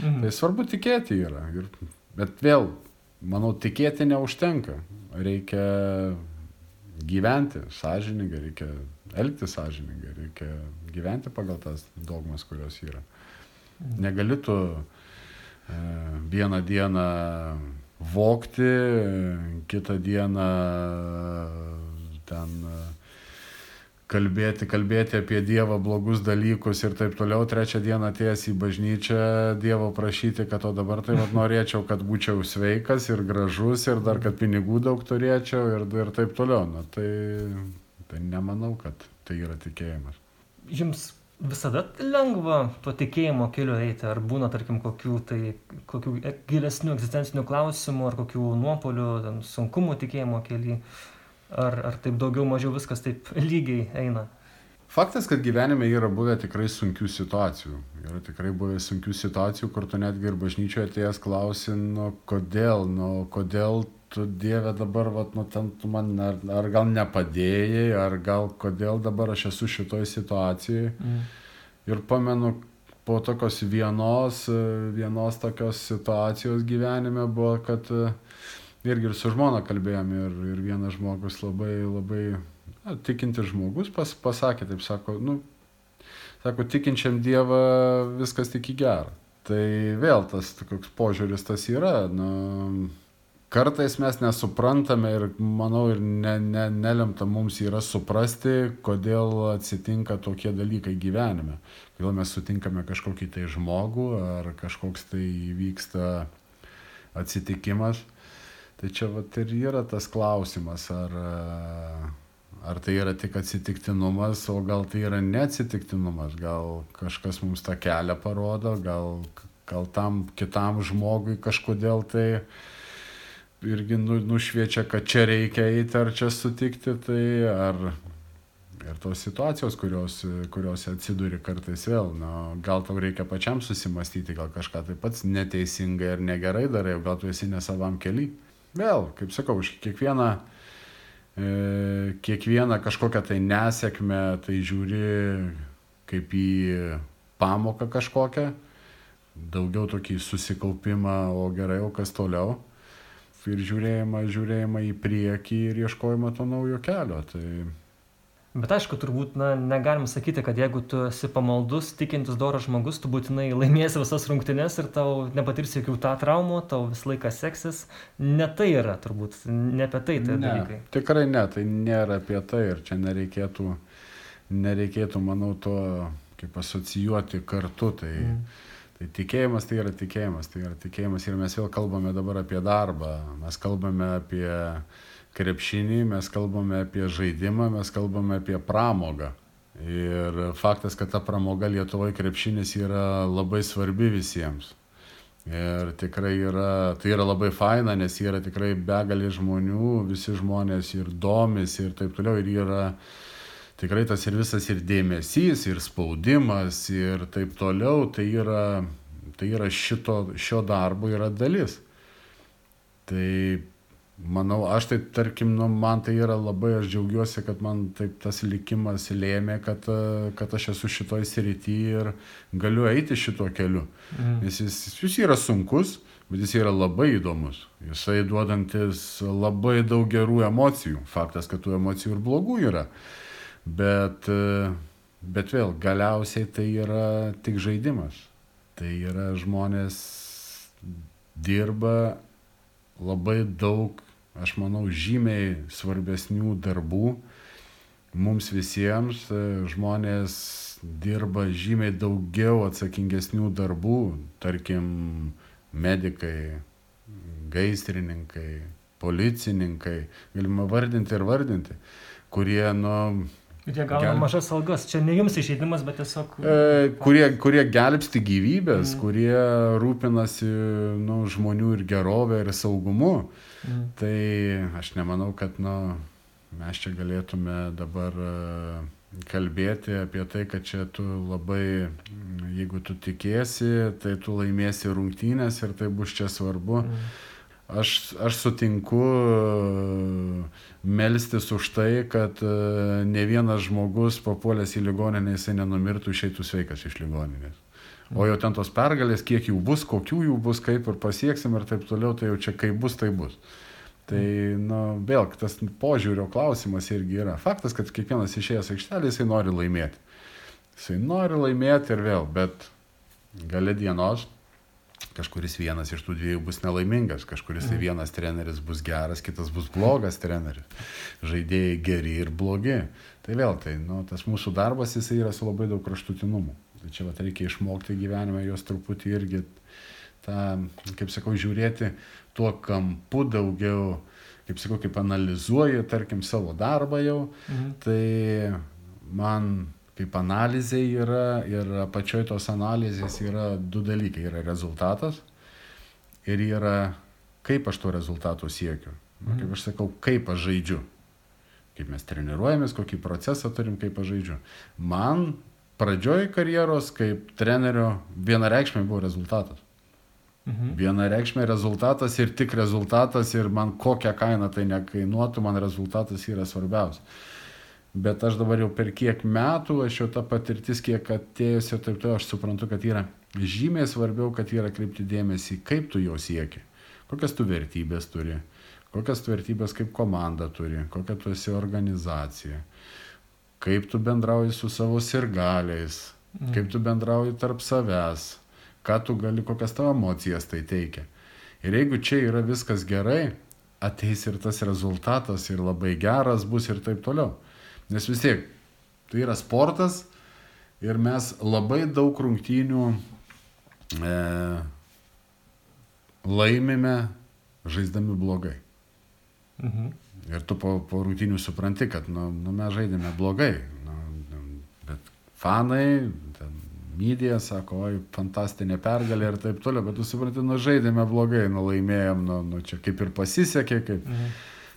mhm. tai svarbu tikėti yra. Ir, bet vėl, manau, tikėti neužtenka. Reikia gyventi sąžiningai, reikia elgti sąžiningai, reikia gyventi pagal tas dogmas, kurios yra. Negali tu e, vieną dieną vokti, kitą dieną ten e, kalbėti, kalbėti apie Dievą blogus dalykus ir taip toliau, trečią dieną atėjęs į bažnyčią Dievo prašyti, kad o dabar tai vat, norėčiau, kad būčiau sveikas ir gražus ir dar, kad pinigų daug turėčiau ir, ir taip toliau. Na, tai, tai nemanau, kad tai yra tikėjimas. Jums visada lengva tuo tikėjimo keliu eiti, ar būna, tarkim, kokių tai, kokių gilesnių egzistencinių klausimų, ar kokių nuopolių, ten, sunkumų tikėjimo keliu, ar, ar taip daugiau mažiau viskas taip lygiai eina. Faktas, kad gyvenime yra buvę tikrai sunkių situacijų. Yra tikrai buvę sunkių situacijų, kur tu netgi ir bažnyčioje atėjęs klausi, nu kodėl, nu kodėl tu Dieve dabar, vat, nu ten tu man, ar, ar gal nepadėjai, ar gal kodėl dabar aš esu šitoj situacijai. Mm. Ir pamenu, po tokios vienos, vienos tokios situacijos gyvenime buvo, kad irgi ir su žmona kalbėjom ir, ir vienas žmogus labai, labai na, tikintis žmogus pas, pasakė, taip sako, nu, sako, tikinčiam Dievą viskas tik į gerą. Tai vėl tas toks požiūris tas yra, nu, kartais mes nesuprantame ir manau ir ne, ne, nelemta mums yra suprasti, kodėl atsitinka tokie dalykai gyvenime. Kodėl mes sutinkame kažkokį tai žmogų ar kažkoks tai vyksta atsitikimas. Tai čia vat ir yra tas klausimas, ar, ar tai yra tik atsitiktinumas, o gal tai yra neatsitiktinumas, gal kažkas mums tą kelią parodo, gal, gal tam kitam žmogui kažkodėl tai irgi nu, nušviečia, kad čia reikia eiti ar čia sutikti, tai ar ir tos situacijos, kurios, kurios atsiduri kartais vėl, na, gal tau reikia pačiam susimastyti, gal kažką taip pats neteisingai ar negerai darai, gal tu esi ne savam keliui vėl, kaip sakau, už kiekvieną, e, kiekvieną kažkokią tai nesėkmę, tai žiūri kaip į pamoką kažkokią, daugiau tokį susikaupimą, o gerai, o kas toliau. Ir žiūrėjimą, žiūrėjimą į priekį ir ieškojimą to naujo kelio. Tai Bet aišku, turbūt na, negalim sakyti, kad jeigu tu esi pamaldus, tikintis doras žmogus, tu būtinai laimėsi visas rungtynes ir tau nepatirsi jokių tą traumų, tau visą laiką seksis. Ne tai yra turbūt, ne apie tai tai ne, dalykai. Tikrai ne, tai nėra apie tai ir čia nereikėtų, nereikėtų manau, to kaip asocijuoti kartu. Tai, mm. Tai tikėjimas tai yra tikėjimas, tai yra tikėjimas ir mes vėl kalbame dabar apie darbą, mes kalbame apie krepšinį, mes kalbame apie žaidimą, mes kalbame apie pramogą. Ir faktas, kad ta pramoga Lietuvoje krepšinis yra labai svarbi visiems. Ir tikrai yra, tai yra labai faina, nes yra tikrai begalė žmonių, visi žmonės ir domis ir taip toliau. Ir yra tikrai tas ir visas ir dėmesys, ir spaudimas, ir taip toliau. Tai yra, tai yra šito, šio darbo yra dalis. Tai Manau, aš tai, tarkim, nu, man tai yra labai, aš džiaugiuosi, kad man taip tas likimas lėmė, kad, kad aš esu šitoj srity ir galiu eiti šituo keliu. Mm. Nes jis, jis yra sunkus, bet jis yra labai įdomus. Jisai duodantis labai daug gerų emocijų. Faktas, kad tų emocijų ir blogų yra. Bet, bet vėl, galiausiai tai yra tik žaidimas. Tai yra žmonės dirba labai daug, aš manau, žymiai svarbesnių darbų. Mums visiems e, žmonės dirba žymiai daugiau atsakingesnių darbų, tarkim, medikai, gaisrininkai, policininkai, galima vardinti ir vardinti, kurie, nu, Ir jie gauna Gelb... mažas algas. Čia ne jums išeidimas, bet tiesiog. E, kurie, kurie gelbsti gyvybės, mm. kurie rūpinasi nu, žmonių ir gerovę ir saugumu. Mm. Tai aš nemanau, kad nu, mes čia galėtume dabar uh, kalbėti apie tai, kad čia tu labai, jeigu tu tikėsi, tai tu laimėsi rungtynės ir tai bus čia svarbu. Mm. Aš, aš sutinku melstis už tai, kad e, ne vienas žmogus papuolęs į ligoninę jisai nenumirtų išeitų sveikas iš ligoninės. O jau ten tos pergalės, kiek jų bus, kokių jų bus, kaip ir pasieksim ir taip toliau, tai jau čia kaip bus, tai bus. Tai, na, vėl, tas požiūrio klausimas irgi yra. Faktas, kad kiekvienas išėjęs aikštelį, jisai nori laimėti. Jisai nori laimėti ir vėl, bet gale dienos kažkuris vienas iš tų dviejų bus nelaimingas, kažkuris tai vienas treneris bus geras, kitas bus blogas treneris. Žaidėjai geri ir blogi. Tai vėl, tai, nu, tas mūsų darbas jisai yra su labai daug kraštutinumų. Tai čia vat, reikia išmokti gyvenime juos truputį irgi tą, kaip sakau, žiūrėti tuo kampu daugiau, kaip sakau, kaip analizuoju, tarkim, savo darbą jau. Mhm. Tai man kaip analizė yra ir apačioj tos analizės yra du dalykai. Yra rezultatas ir yra kaip aš to rezultato siekiu. Mhm. Kaip aš sakau, kaip aš žaidžiu. Kaip mes treniruojamės, kokį procesą turim, kaip aš žaidžiu. Man pradžioj karjeros kaip trenerio vienareikšmiai buvo rezultatas. Mhm. Vienareikšmiai rezultatas ir tik rezultatas ir man kokią kainą tai nekainuotų, man rezultatas yra svarbiausia bet aš dabar jau per kiek metų, aš jau ta patirtis, kiek atėjus ir taip toliau, aš suprantu, kad yra žymiai svarbiau, kad yra kreipti dėmesį, kaip tu jo sieki, kokias tu vertybės turi, kokias tu vertybės kaip komanda turi, kokia tu esi organizacija, kaip tu bendrauji su savo sirgaliais, mm. kaip tu bendrauji tarp savęs, ką tu gali, kokias tavo emocijas tai teikia. Ir jeigu čia yra viskas gerai, ateis ir tas rezultatas ir labai geras bus ir taip toliau. Nes vis tiek, tai yra sportas ir mes labai daug rungtynių e, laimime žaisdami blogai. Mhm. Ir tu po, po rungtynių supranti, kad nu, nu, mes žaidėme blogai. Nu, bet fanai, mydija sako, oi, fantastinė pergalė ir taip toliau, bet tu supranti, nu žaidėme blogai, nu laimėjom, nu, nu čia kaip ir pasisekė, kaip... Mhm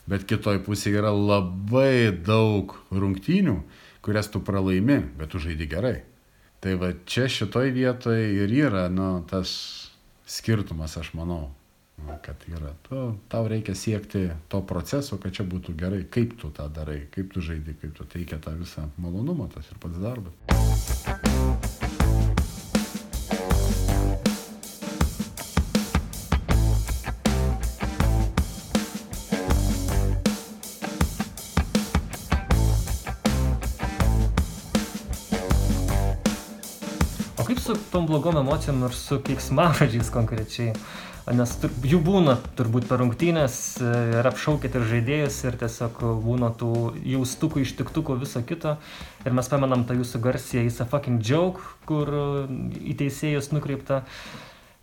bet kitoj pusėje yra labai daug rungtynių, kurias tu pralaimi, bet tu žaidi gerai. Tai va čia šitoj vietoje ir yra nu, tas skirtumas, aš manau, nu, kad yra. Tu, tau reikia siekti to proceso, kad čia būtų gerai, kaip tu tą darai, kaip tu žaidi, kaip tu teikia tą visą malonumą, tas ir pats darbas. Tom blogom emocijom ir su keiksmažodžiais konkrečiai? Nes tur, jų būna turbūt per rungtynės e, ir apšaukit ir žaidėjus ir tiesiog būna tų jaustukų, ištiktukų, viso kito. Ir mes pamenam tą jūsų garsiją It's a fucking joke, kur į teisėjus nukreipta.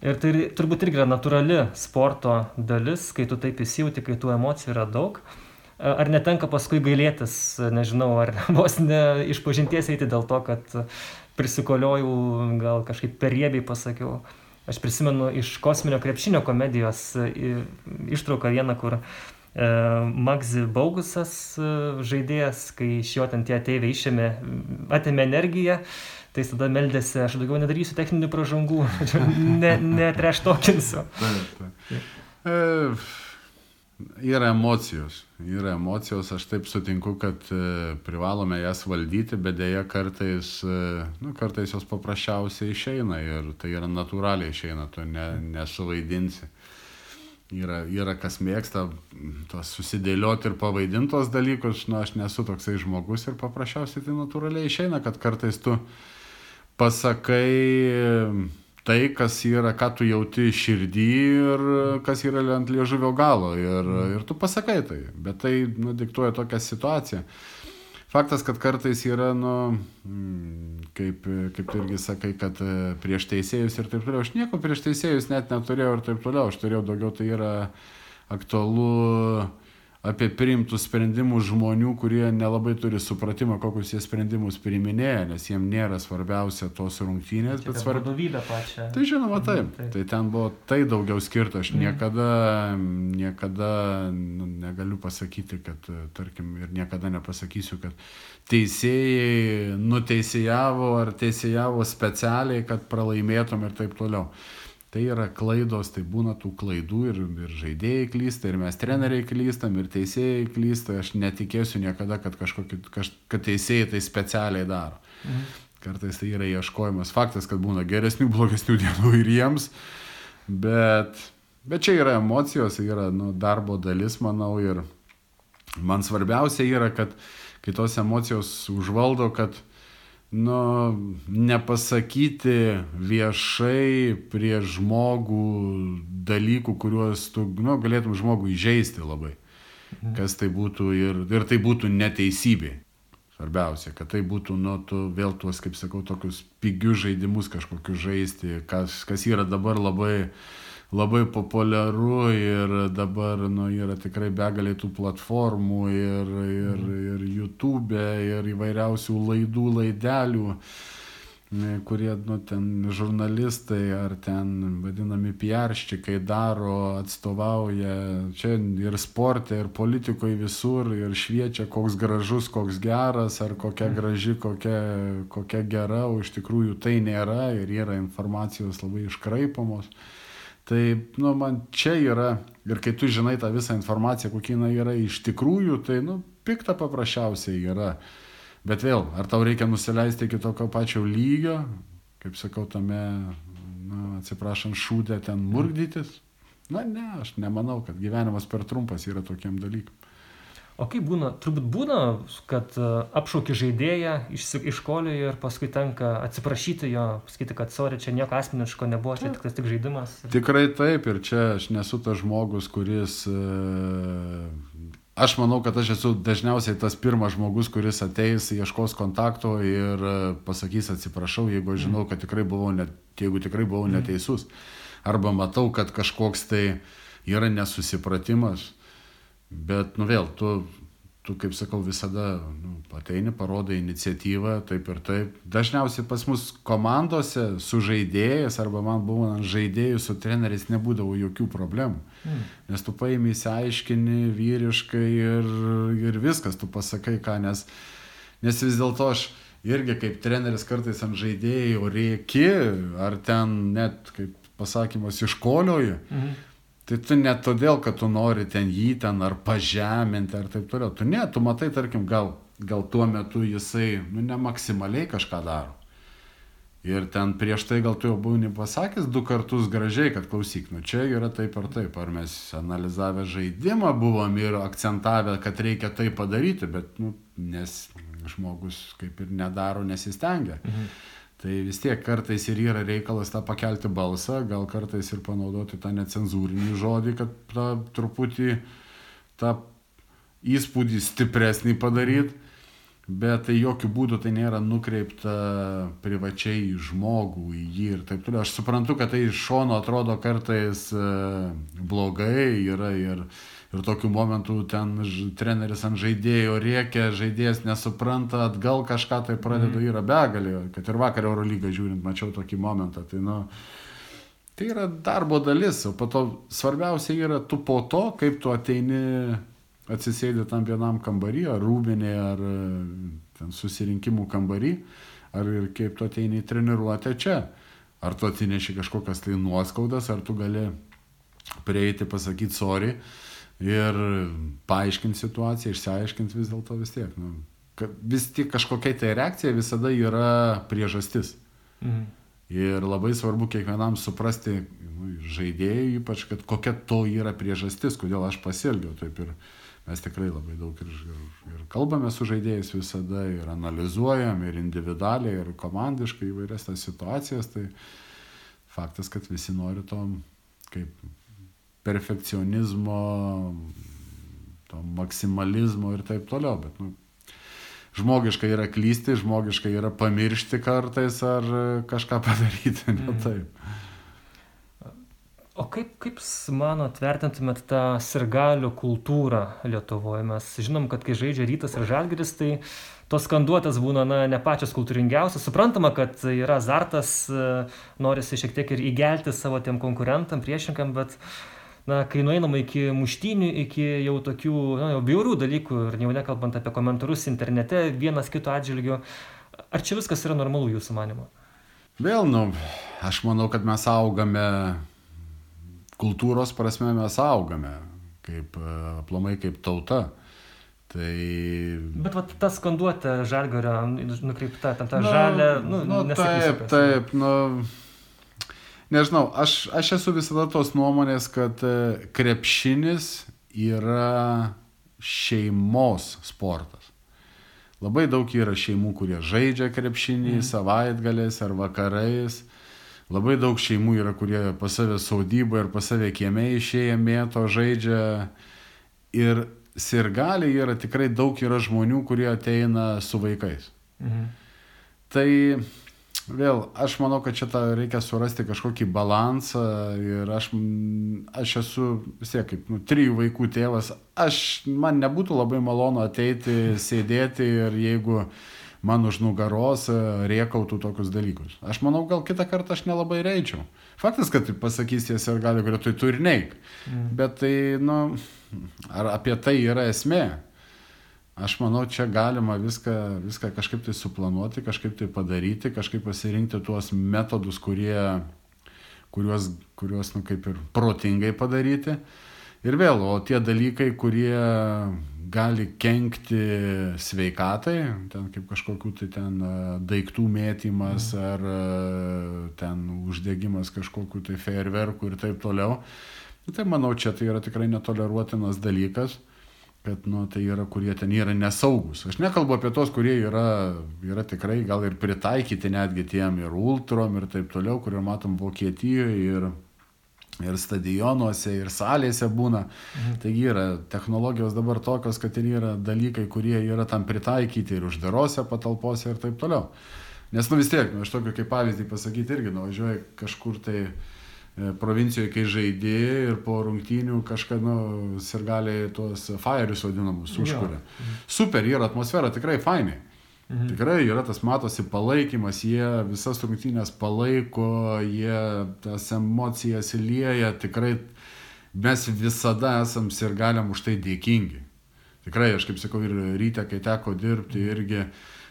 Ir tai turbūt irgi yra natūrali sporto dalis, kai tu taip įsijauti, kai tų emocijų yra daug. E, ar netenka paskui gailėtis, nežinau, ar vos ne išpažinties eiti dėl to, kad prisikoliojau, gal kažkaip per riebiai pasakiau. Aš prisimenu iš kosminio krepšinio komedijos ištrauką vieną, kur e, Magzi Baugusas e, žaidėjas, kai iš jo ten tie ateiviai išėmė, atėmė energiją, tai tada meldėsi, aš daugiau nedarysiu techninių pražangų. Ne taip, taip. Yra emocijos, yra emocijos, aš taip sutinku, kad e, privalome jas valdyti, bet dėja kartais, e, nu, kartais jos paprasčiausiai išeina ir tai yra natūraliai išeina, tu ne, nesuvaidinsi. Yra, yra kas mėgsta tos susidėlioti ir pavaidintos dalykus, nu, aš nesu toksai žmogus ir paprasčiausiai tai natūraliai išeina, kad kartais tu pasakai tai, kas yra, ką tu jauti širdį ir kas yra ant liežuvio galo. Ir, ir tu pasakai tai, bet tai nu, diktuoja tokią situaciją. Faktas, kad kartais yra, nu, mm, kaip, kaip tu irgi sakai, kad e, prieš teisėjus ir taip toliau. Aš nieko prieš teisėjus net neturėjau ir taip toliau. Aš turėjau daugiau, tai yra aktualu apie priimtus sprendimus žmonių, kurie nelabai turi supratimą, kokius jie sprendimus priiminėja, nes jiems nėra svarbiausia tos rungtynės, Čia bet svarbu. Vadovybė pačia. Tai žinoma, taip. Mhm, taip. Tai ten buvo tai daugiau skirta. Aš Mhm. niekada, niekada nu, negaliu pasakyti, kad, tarkim, ir niekada nepasakysiu, kad teisėjai nuteisėjavo ar teisėjavo specialiai, kad pralaimėtum ir taip toliau. Tai yra klaidos, tai būna tų klaidų ir, ir žaidėjai klysta, ir mes treneriai klystam, ir teisėjai klysta. Aš netikėsiu niekada, kad, kažkokį, kaž, kad teisėjai tai specialiai daro. Mhm. Kartais tai yra ieškojimas. Faktas, kad būna geresnių, blogesnių dienų ir jiems, bet, bet čia yra emocijos, yra nu, darbo dalis, manau, ir man svarbiausia yra, kad kai tos emocijos užvaldo, kad nu, nepasakyti viešai prie žmogų dalykų, kuriuos tu nu, galėtum žmogų įžeisti labai. Kas tai būtų ir, ir tai būtų neteisybė. Svarbiausia, kad tai būtų, nu, tu vėl tuos, kaip sakau, tokius pigius žaidimus kažkokius žaisti, kas, kas yra dabar labai, labai populiaru ir dabar, nu, yra tikrai begalė tų platformų ir, ir, ir YouTube, ir įvairiausių laidų, laidelių, kurie, nu, ten žurnalistai ar ten vadinami piarščikai daro, atstovauja. Čia ir sporte, ir politikoje visur, ir šviečia, koks gražus, koks geras, ar kokia graži, kokia, kokia gera, o iš tikrųjų tai nėra ir yra informacijos labai iškraipamos. Tai, nu, man čia yra, ir kai tu žinai tą visą informaciją, kokia jinai yra iš tikrųjų, tai, nu, pikta paprasčiausiai yra. Bet vėl, ar tau reikia nusileisti iki tokio pačio lygio, kaip sakau, tame, na, atsiprašant, šūdė ten murkdytis? Na, ne, aš nemanau, kad gyvenimas per trumpas yra tokiem dalykam. O kaip būna, turbūt būna, kad e, apšauki žaidėją iš, iš kolio ir paskui tenka atsiprašyti jo, pasakyti, kad sorry, čia nieko asmeniško nebuvo, čia tik, tik žaidimas. Tikrai taip, ir čia aš nesu tas žmogus, kuris... e, Aš manau, kad aš esu dažniausiai tas pirmas žmogus, kuris ateis, ieškos kontakto ir e, pasakys atsiprašau, jeigu aš žinau, kad tikrai buvau, net, jeigu tikrai buvau neteisus. Arba matau, kad kažkoks tai yra nesusipratimas. Bet, nu vėl, tu, tu kaip sakau, visada nu, ateini, parodai iniciatyvą, taip ir taip. Dažniausiai pas mus komandose su žaidėjais arba man buvo ant žaidėjų su treneriais nebūdavo jokių problemų. Mm. Nes tu paimi, įsiaiškini vyriškai ir, ir viskas, tu pasakai ką, nes, nes vis dėlto aš irgi kaip treneris kartais ant žaidėjų rėki, ar ten net, kaip pasakymas, iškolioji. Mhm. Tai tu ne todėl, kad tu nori ten jį ten ar pažeminti ar taip toliau. Tu ne, tu matai, tarkim, gal, gal tuo metu jisai, nu, ne maksimaliai kažką daro. Ir ten prieš tai gal tu jau buvai pasakęs du kartus gražiai, kad klausyk, nu čia yra taip ar taip. Ar mes analizavę žaidimą buvom ir akcentavę, kad reikia tai padaryti, bet, nu, nes žmogus kaip ir nedaro, nesistengia. Mhm. Tai vis tiek kartais ir yra reikalas tą pakelti balsą, gal kartais ir panaudoti tą necenzūrinį žodį, kad tą truputį tą įspūdį stipresnį padaryti, bet tai jokių būdų tai nėra nukreipta privačiai į žmogų, į jį ir taip toliau. Aš suprantu, kad tai iš šono atrodo kartais e, blogai, yra ir, ir tokių momentų ten treneris ant žaidėjo rėkia, žaidėjas nesupranta, atgal kažką tai pradeda, yra begalė, kad ir vakar Eurolygą žiūrint, mačiau tokį momentą. Tai, nu, Tai yra darbo dalis, o po to svarbiausia yra tu po to, kaip tu ateini, atsisėdi tam vienam kambarį, ar rūbinė, ar e, ten susirinkimų kambarį, ar ir kaip tu ateini į treniruotę čia. Ar tu atsineši kažkokias tai nuoskaudas, ar tu gali prieiti, pasakyti sorry ir paaiškinti situaciją, išsiaiškinti vis dėlto vis tiek. Nu, vis tik kažkokia tai reakcija visada yra priežastis. Mhm. Ir labai svarbu kiekvienam suprasti, nu, žaidėjui ypač, kad kokia to yra priežastis, kodėl aš pasielgiau taip ir mes tikrai labai daug ir, ir, ir kalbame su žaidėjais visada, ir analizuojam, ir individualiai, ir komandiškai įvairias tas situacijas. Tai faktas, kad visi nori to kaip perfekcionizmo, to maksimalizmo ir taip toliau, bet nu, žmogiška yra klysti, žmogiška yra pamiršti kartais ar kažką padaryti, ne mm. taip. O kaip, kaip manot, vertintumėt tą sirgalių kultūrą Lietuvoje? Mes žinom, kad kai žaidžia rytas ir žalgeris, tai tos skanduotės būna na, ne pačios kultūringiausios. Suprantama, kad yra azartas, norisi šiek tiek ir įgelti savo tiem konkurentam, priešininkam, bet na, kai nueinama iki muštinių, iki jau tokių na, jau bjaurių dalykų ir jau nekalbant apie komentarus internete, vienas kito atžvilgiu, ar čia viskas yra normalu jūsų manimo? Vėl, nu, aš manau, kad mes augame kultūros prasme mes augame, kaip e, aplamai kaip tauta. Tai... Bet vat, ta skanduotė žalgario nukreipta, tam ta nu, žalė, nu, nu taip, taip, nu, nežinau, aš, aš esu visada tos nuomonės, kad e, krepšinis yra šeimos sportas. Labai daug yra šeimų, kurie žaidžia krepšinį mm. savaitgaliais ar vakarais. Labai daug šeimų yra, kurie pas save saudybą ir pas save kieme išėję mėto, žaidžia. Ir sirgaliai yra tikrai daug yra žmonių, kurie ateina su vaikais. Mhm. Tai vėl, aš manau, kad čia reikia surasti kažkokį balansą ir aš, aš esu vis tiek kaip nu, trijų vaikų tėvas, aš, man nebūtų labai malonu ateiti, sėdėti ir jeigu man už nugaros e, riekautų tokius dalykus. Aš manau, gal kitą kartą aš nelabai reičiau. Faktas, kad pasakys jie ir gali, kurie tai turi neik. Mm. Bet tai, nu, ar apie tai yra esmė? Aš manau, čia galima viską, viską kažkaip tai suplanuoti, kažkaip tai padaryti, kažkaip pasirinkti tuos metodus, kurie, kuriuos, kuriuos nu, kaip ir protingai padaryti. Ir vėl, o tie dalykai, kurie gali kenkti sveikatai, ten kaip kažkokių tai ten e, daiktų mėtymas mm. ar e, ten uždegimas kažkokių tai fejerverkų ir taip toliau. Nu, tai manau, čia tai yra tikrai netoleruotinas dalykas, kad nu, tai yra, kurie ten yra nesaugus. Aš nekalbu apie tos, kurie yra, yra tikrai gal ir pritaikyti netgi tiem ir ultrom ir taip toliau, kurio matom Vokietijoje ir ir stadionuose, ir salėse būna. Mhm. Taigi yra technologijos dabar tokios, kad ir yra dalykai, kurie yra tam pritaikyti ir uždarose patalpose ir taip toliau. Nes nu vis tiek, nu, aš tokio kaip pavyzdį pasakyti irgi, nuvažiuoju kažkur tai e, provincijoje, kai žaidži ir po rungtynių kažką, nu, sirgaliai tuos fairius vadinamus užkuria. Super, yra atmosfera tikrai fainai. Mhm. Tikrai yra tas matosi palaikymas, jie visas rungtynės palaiko, jie tas emocijas įlieja, tikrai mes visada esam ir galim už tai dėkingi. Tikrai, aš kaip sakau, ir ryte, kai teko dirbti, irgi,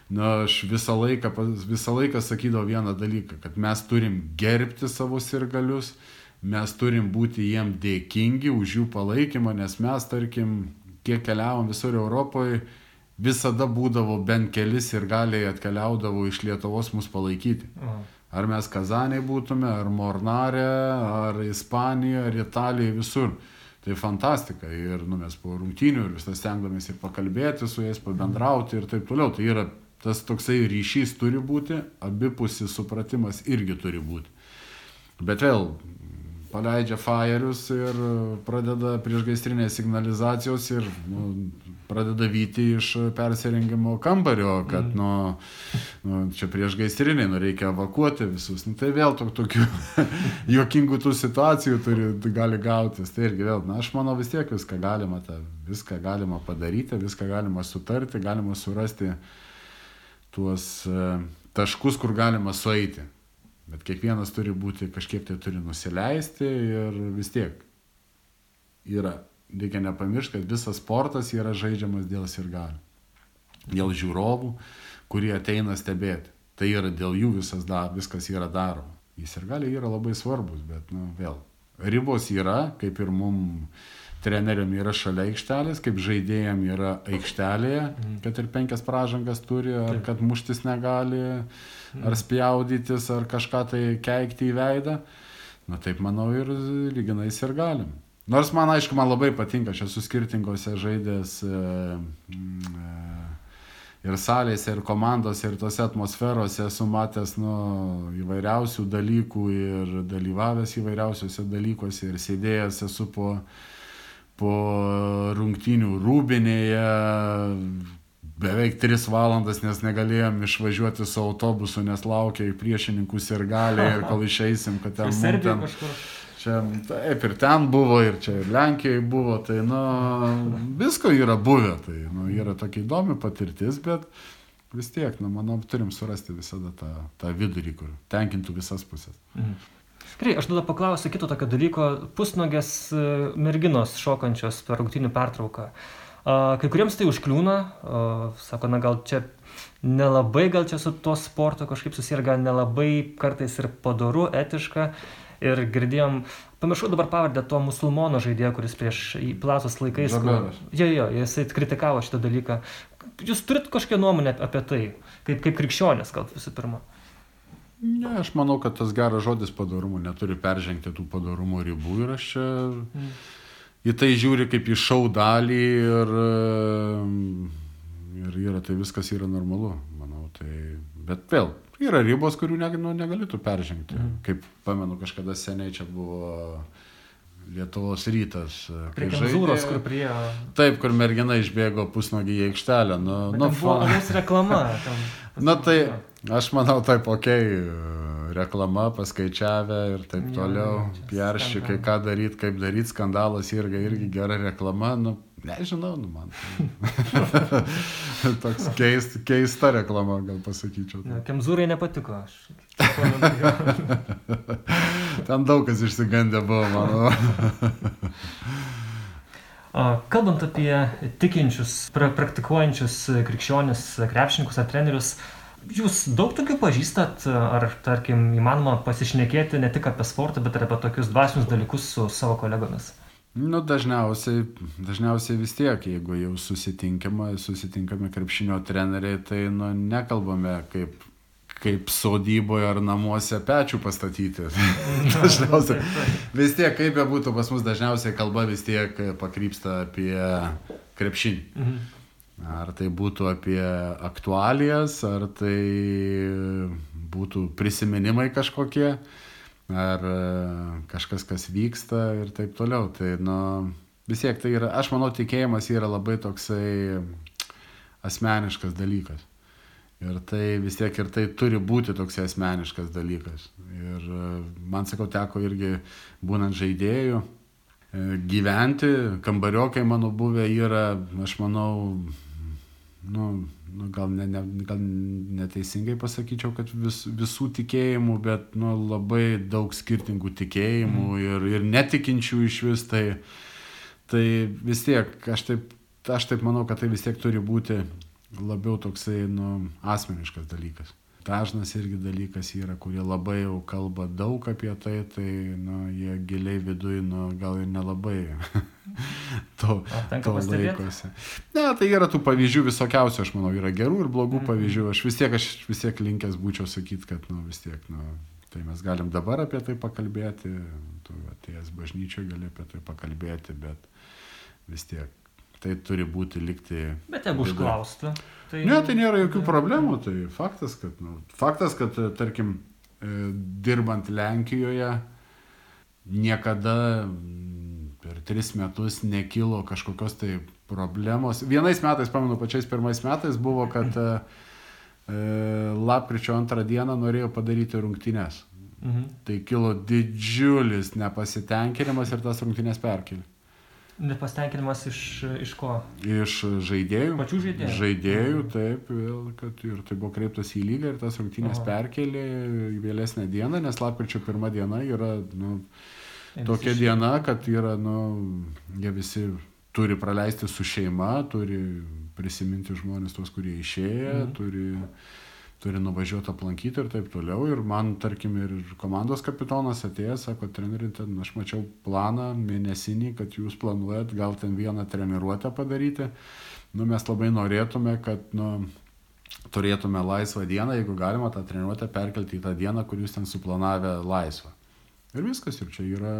na, aš visą laiką, visą laiką sakydavau vieną dalyką, kad mes turim gerbti savo sirgalius, mes turim būti jiem dėkingi už jų palaikymą, nes mes, tarkim, kiek keliavom visur Europoje, visada būdavo bent kelis ir galiai atkeliaudavo iš Lietuvos mus palaikyti. Aha. Ar mes Kazanai būtume, ar Mornare, ar Ispanija, ar Italija, visur. Tai fantastika. Ir nu, mes po rungtynių ir visą stengdamės ir pakalbėti su jais, pabendrauti ir taip toliau. Tai yra tas toksai ryšys turi būti, abipusis supratimas irgi turi būti. Bet vėl, paleidžia fairius ir pradeda priešgaisrinės signalizacijos ir nu, pradeda vyti iš persirengimo kambario, kad mm. nu, nu, čia prieš gaisrinį, nu, reikia evakuoti visus. Nu, tai vėl tok, tokių juokingų tų situacijų turi, gali gautis. Tai irgi vėl, na, aš manau vis tiek viską galima, ta, viską galima padaryti, viską galima sutarti, galima surasti tuos uh, taškus, kur galima sueiti. Bet kiekvienas turi būti, kažkiek tai turi nusileisti ir vis tiek yra reikia nepamiršti, kad visas sportas yra žaidžiamas dėl sirgalių. Dėl žiūrovų, kurie ateina stebėti. Tai yra dėl jų visas da, viskas yra daroma. Jis ir gali yra labai svarbus, bet, nu, vėl. Ribos yra, kaip ir mum treneriam yra šalia aikštelės, kaip žaidėjam yra aikštelėje, kad ir penkias pražangas turi, ar kad muštis negali, ar spjaudytis, ar kažką tai keikti į veidą. Na taip manau ir lyginais ir galim. Nors man, aišku, man labai patinka, aš esu skirtingose žaidės e, e, ir salėse, ir komandose, ir tose atmosferose esu matęs nu, įvairiausių dalykų ir dalyvavęs įvairiausiuose dalykuose ir sėdėjęs esu po, po rungtynių rūbinėje beveik tris valandas, nes negalėjom išvažiuoti su autobusu, nes laukia į priešininkus ir gali ir kol išeisim, kad ten... Serbija kažkur. Čia taip ir ten buvo, ir čia ir Lenkijoje buvo, tai, nu, visko yra buvę, tai, nu, yra tokia įdomi patirtis, bet vis tiek, nu, manau, turim surasti visada tą, tą vidurį, kur tenkintų visas pusės. Mhm. Gerai, aš tada paklausiu kito tokio dalyko. Pusnogės e, merginos šokančios per rungtinių pertrauką. Kai kuriems tai užkliūna, sako, na gal čia nelabai, gal čia su tuo sportu kažkaip susiję, gal nelabai kartais ir padaru, etiška. Ir girdėjom, pamiršau dabar pavardę to musulmono žaidėjo, kuris prieš platos laikais. Žaberas. Jo, jo, jisai kritikavo šitą dalyką. Jūs turit kažkokią nuomonę apie tai, kaip, kaip krikščionės, gal visų pirma? Ne, aš manau, kad tas geras žodis padarumo neturi peržengti tų padarumo ribų ir aš čia mm. Į tai žiūri kaip į šau dalį ir, ir yra, tai viskas yra normalu, manau. Tai, bet vėl, yra ribos, kurių ne, nu, negalėtų peržengti. Mm. Kaip pamenu, kažkada seniai čia buvo Lietuvos rytas. Prie Kenzūros, kur prie... Taip, kur mergina išbėgo pusnogį į aikštelę. Nu, nu, buvo nes reklama. Tam, Na tai, aš manau, taip, okei, okay, reklama, paskaičiavę ir taip toliau. Pierščiukai, ką daryti, kaip daryti, skandalas irgi, irgi gera reklama. Nu, Nežinau, nu man. Toks keist, keista reklama, gal pasakyčiau. Ne, Kemzūrai nepatiko. Aš. Ten daug kas išsigandė buvo, manau. Kalbant apie tikinčius, pra praktikuojančius krikščionis, krepšininkus ar trenerius, jūs daug tokių pažįstat, ar tarkim įmanoma pasišnekėti ne tik apie sportą, bet ir apie tokius dvasinius dalykus su savo kolegomis? Nu, dažniausiai, dažniausiai vis tiek, jeigu jau susitinkame, susitinkame krepšinio treneriai, tai nu, nekalbame kaip, kaip sodyboje ar namuose pečių pastatyti. dažniausiai. Vis tiek, kaip bebūtų pas mus, dažniausiai kalba vis tiek pakrypsta apie krepšinį. Mhm. Ar tai būtų apie aktualijas, ar tai būtų prisiminimai kažkokie ar e, kažkas, kas vyksta ir taip toliau. Tai, nu, vis tiek tai yra, aš manau, tikėjimas yra labai toksai asmeniškas dalykas. Ir tai vis tiek ir tai turi būti toks asmeniškas dalykas. Ir e, man sakau, teko irgi būnant žaidėjų e, gyventi, kambariokai mano buvę yra, aš manau, nu, nu, gal, ne, ne, gal neteisingai pasakyčiau, kad vis, visų tikėjimų, bet nu, labai daug skirtingų tikėjimų mm. ir, ir netikinčių iš vis, tai, tai vis tiek, aš taip, aš taip manau, kad tai vis tiek turi būti labiau toksai nu, asmeniškas dalykas dažnas irgi dalykas yra, kurie labai jau kalba daug apie tai, tai nu, jie giliai viduje, nu, gal ir nelabai to, to laikosi. Ne, tai yra tų pavyzdžių visokiausių, aš manau, yra gerų ir blogų mm. pavyzdžių. Aš vis tiek, aš vis tiek linkęs būčiau sakyti, kad, nu, vis tiek, nu, tai mes galim dabar apie tai pakalbėti, tu atėjęs bažnyčioje gali apie tai pakalbėti, bet vis tiek tai turi būti likti. Bet jeigu užklaustų. Tai... Ne, tai nėra jokių problemų. Tai faktas, kad, nu, faktas, kad tarkim, e, dirbant Lenkijoje, niekada tris metus nekilo kažkokios tai problemos. Vienais metais, pamenu, pačiais pirmais metais buvo, kad e, e lapkričio antrą dieną norėjo padaryti rungtynes. Mhm. Tai kilo didžiulis nepasitenkinimas ir tas rungtynės perkelė. Nepastenkinimas iš, iš ko? Iš žaidėjų. Pačių žaidėjų. Žaidėjų, taip, vėl, kad ir tai buvo kreiptas į lygą ir tas rungtynės Aha. perkelė į vėlesnę dieną, nes lapkričio pirmą dieną yra nu, tokia diena, kad yra, nu, jie visi turi praleisti su šeima, turi prisiminti žmonės tos, kurie išėję, mhm. turi turi nuvažiuoti aplankyti ir taip toliau. Ir man, tarkim, ir komandos kapitonas atėjęs, sako, treneri, ten aš mačiau planą mėnesinį, kad jūs planuojat gal ten vieną treniruotę padaryti. Nu, mes labai norėtume, kad, nu, turėtume laisvą dieną, jeigu galima tą treniruotę perkelti į tą dieną, kur jūs ten suplanavę laisvą. Ir viskas, ir čia yra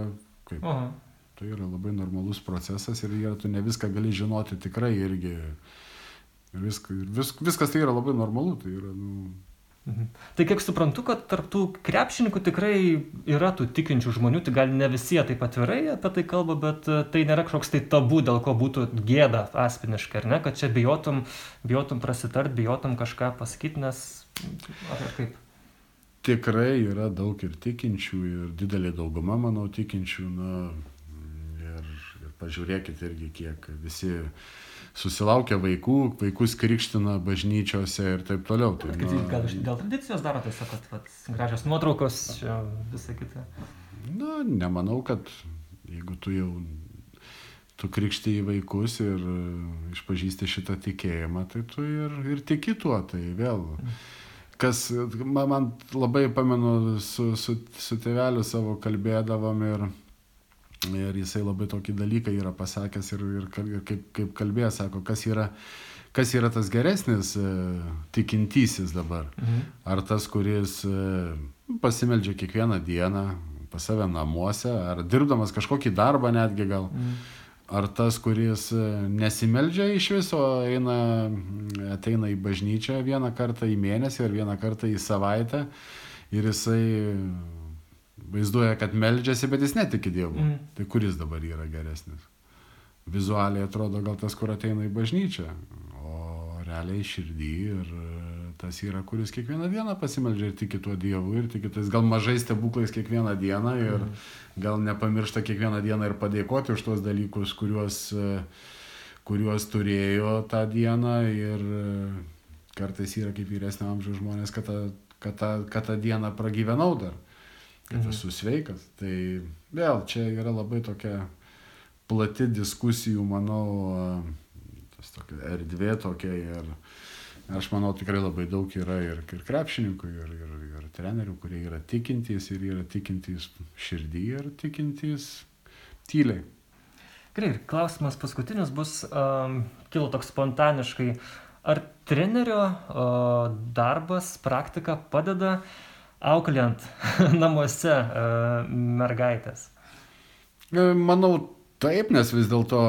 kaip. Aha. Tai yra labai normalus procesas ir yra, tu ne viską gali žinoti tikrai irgi Ir visk, vis, viskas tai yra labai normalu, tai yra, nu, Mhm. Tai kiek suprantu, kad tarptų krepšininkų tikrai yra tų tikinčių žmonių, tai gal ne visi taip atvirai apie tai kalba, bet e, tai nėra kažkoks tai tabu, dėl ko būtų gėda asmeniškai, ar ne, kad čia bijotum, bijotum prasitart, bijotum kažką pasakyti, nes ar kaip? Tikrai yra daug ir tikinčių, ir didelė dauguma, manau, tikinčių, na, ir, ir pažiūrėkit irgi, kiek visi susilaukia vaikų, vaikus krikština bažnyčiose ir taip toliau. Tai, Bet, gal dėl tradicijos daro tiesiog, kad vat, gražios nuotraukos, čia visą kitą. Na, nemanau, kad jeigu tu jau tu krikšti į vaikus ir išpažįsti šitą tikėjimą, tai tu ir, ir tiki tuo, tai vėl. Kas, man, man labai pamenu, su, su, su tėveliu savo kalbėdavom ir, Ir jisai labai tokį dalyką yra pasakęs ir, ir, kaip, kaip kalbėjo, sako, kas yra, kas yra tas geresnis e, tikintysis dabar. Mhm. Ar tas, kuris e, pasimeldžia kiekvieną dieną pas save namuose, ar dirbdamas kažkokį darbą netgi gal. Mhm. Ar tas, kuris e, nesimeldžia iš viso, eina, ateina į bažnyčią vieną kartą į mėnesį ar vieną kartą į savaitę ir jisai vaizduoja, kad meldžiasi, bet jis netiki Dievu. Mm. Tai kuris dabar yra geresnis? Vizualiai atrodo gal tas, kur ateina į bažnyčią, o realiai širdį ir tas yra, kuris kiekvieną dieną pasimeldžia ir tiki tuo Dievu ir tiki tais gal mažais stebuklais kiekvieną dieną ir mm. gal nepamiršta kiekvieną dieną ir padėkoti už tuos dalykus, kuriuos, kuriuos turėjo tą dieną ir kartais yra kaip vyresnio amžiaus žmonės, kad tą, kad, tą, kad tą dieną pragyvenau dar kad mhm. esu sveikas. Tai vėl čia yra labai tokia plati diskusijų, manau, tas tokia erdvė tokia ir aš manau tikrai labai daug yra ir, ir krepšininkų, ir, ir, ir trenerių, kurie yra tikintys ir yra tikintys širdį ir tikintys tyliai. Gerai, klausimas paskutinis bus, um, kilo toks spontaniškai. Ar trenerio uh, darbas, praktika padeda uh, auklėjant namuose e, mergaitės? E, manau, taip, nes vis dėlto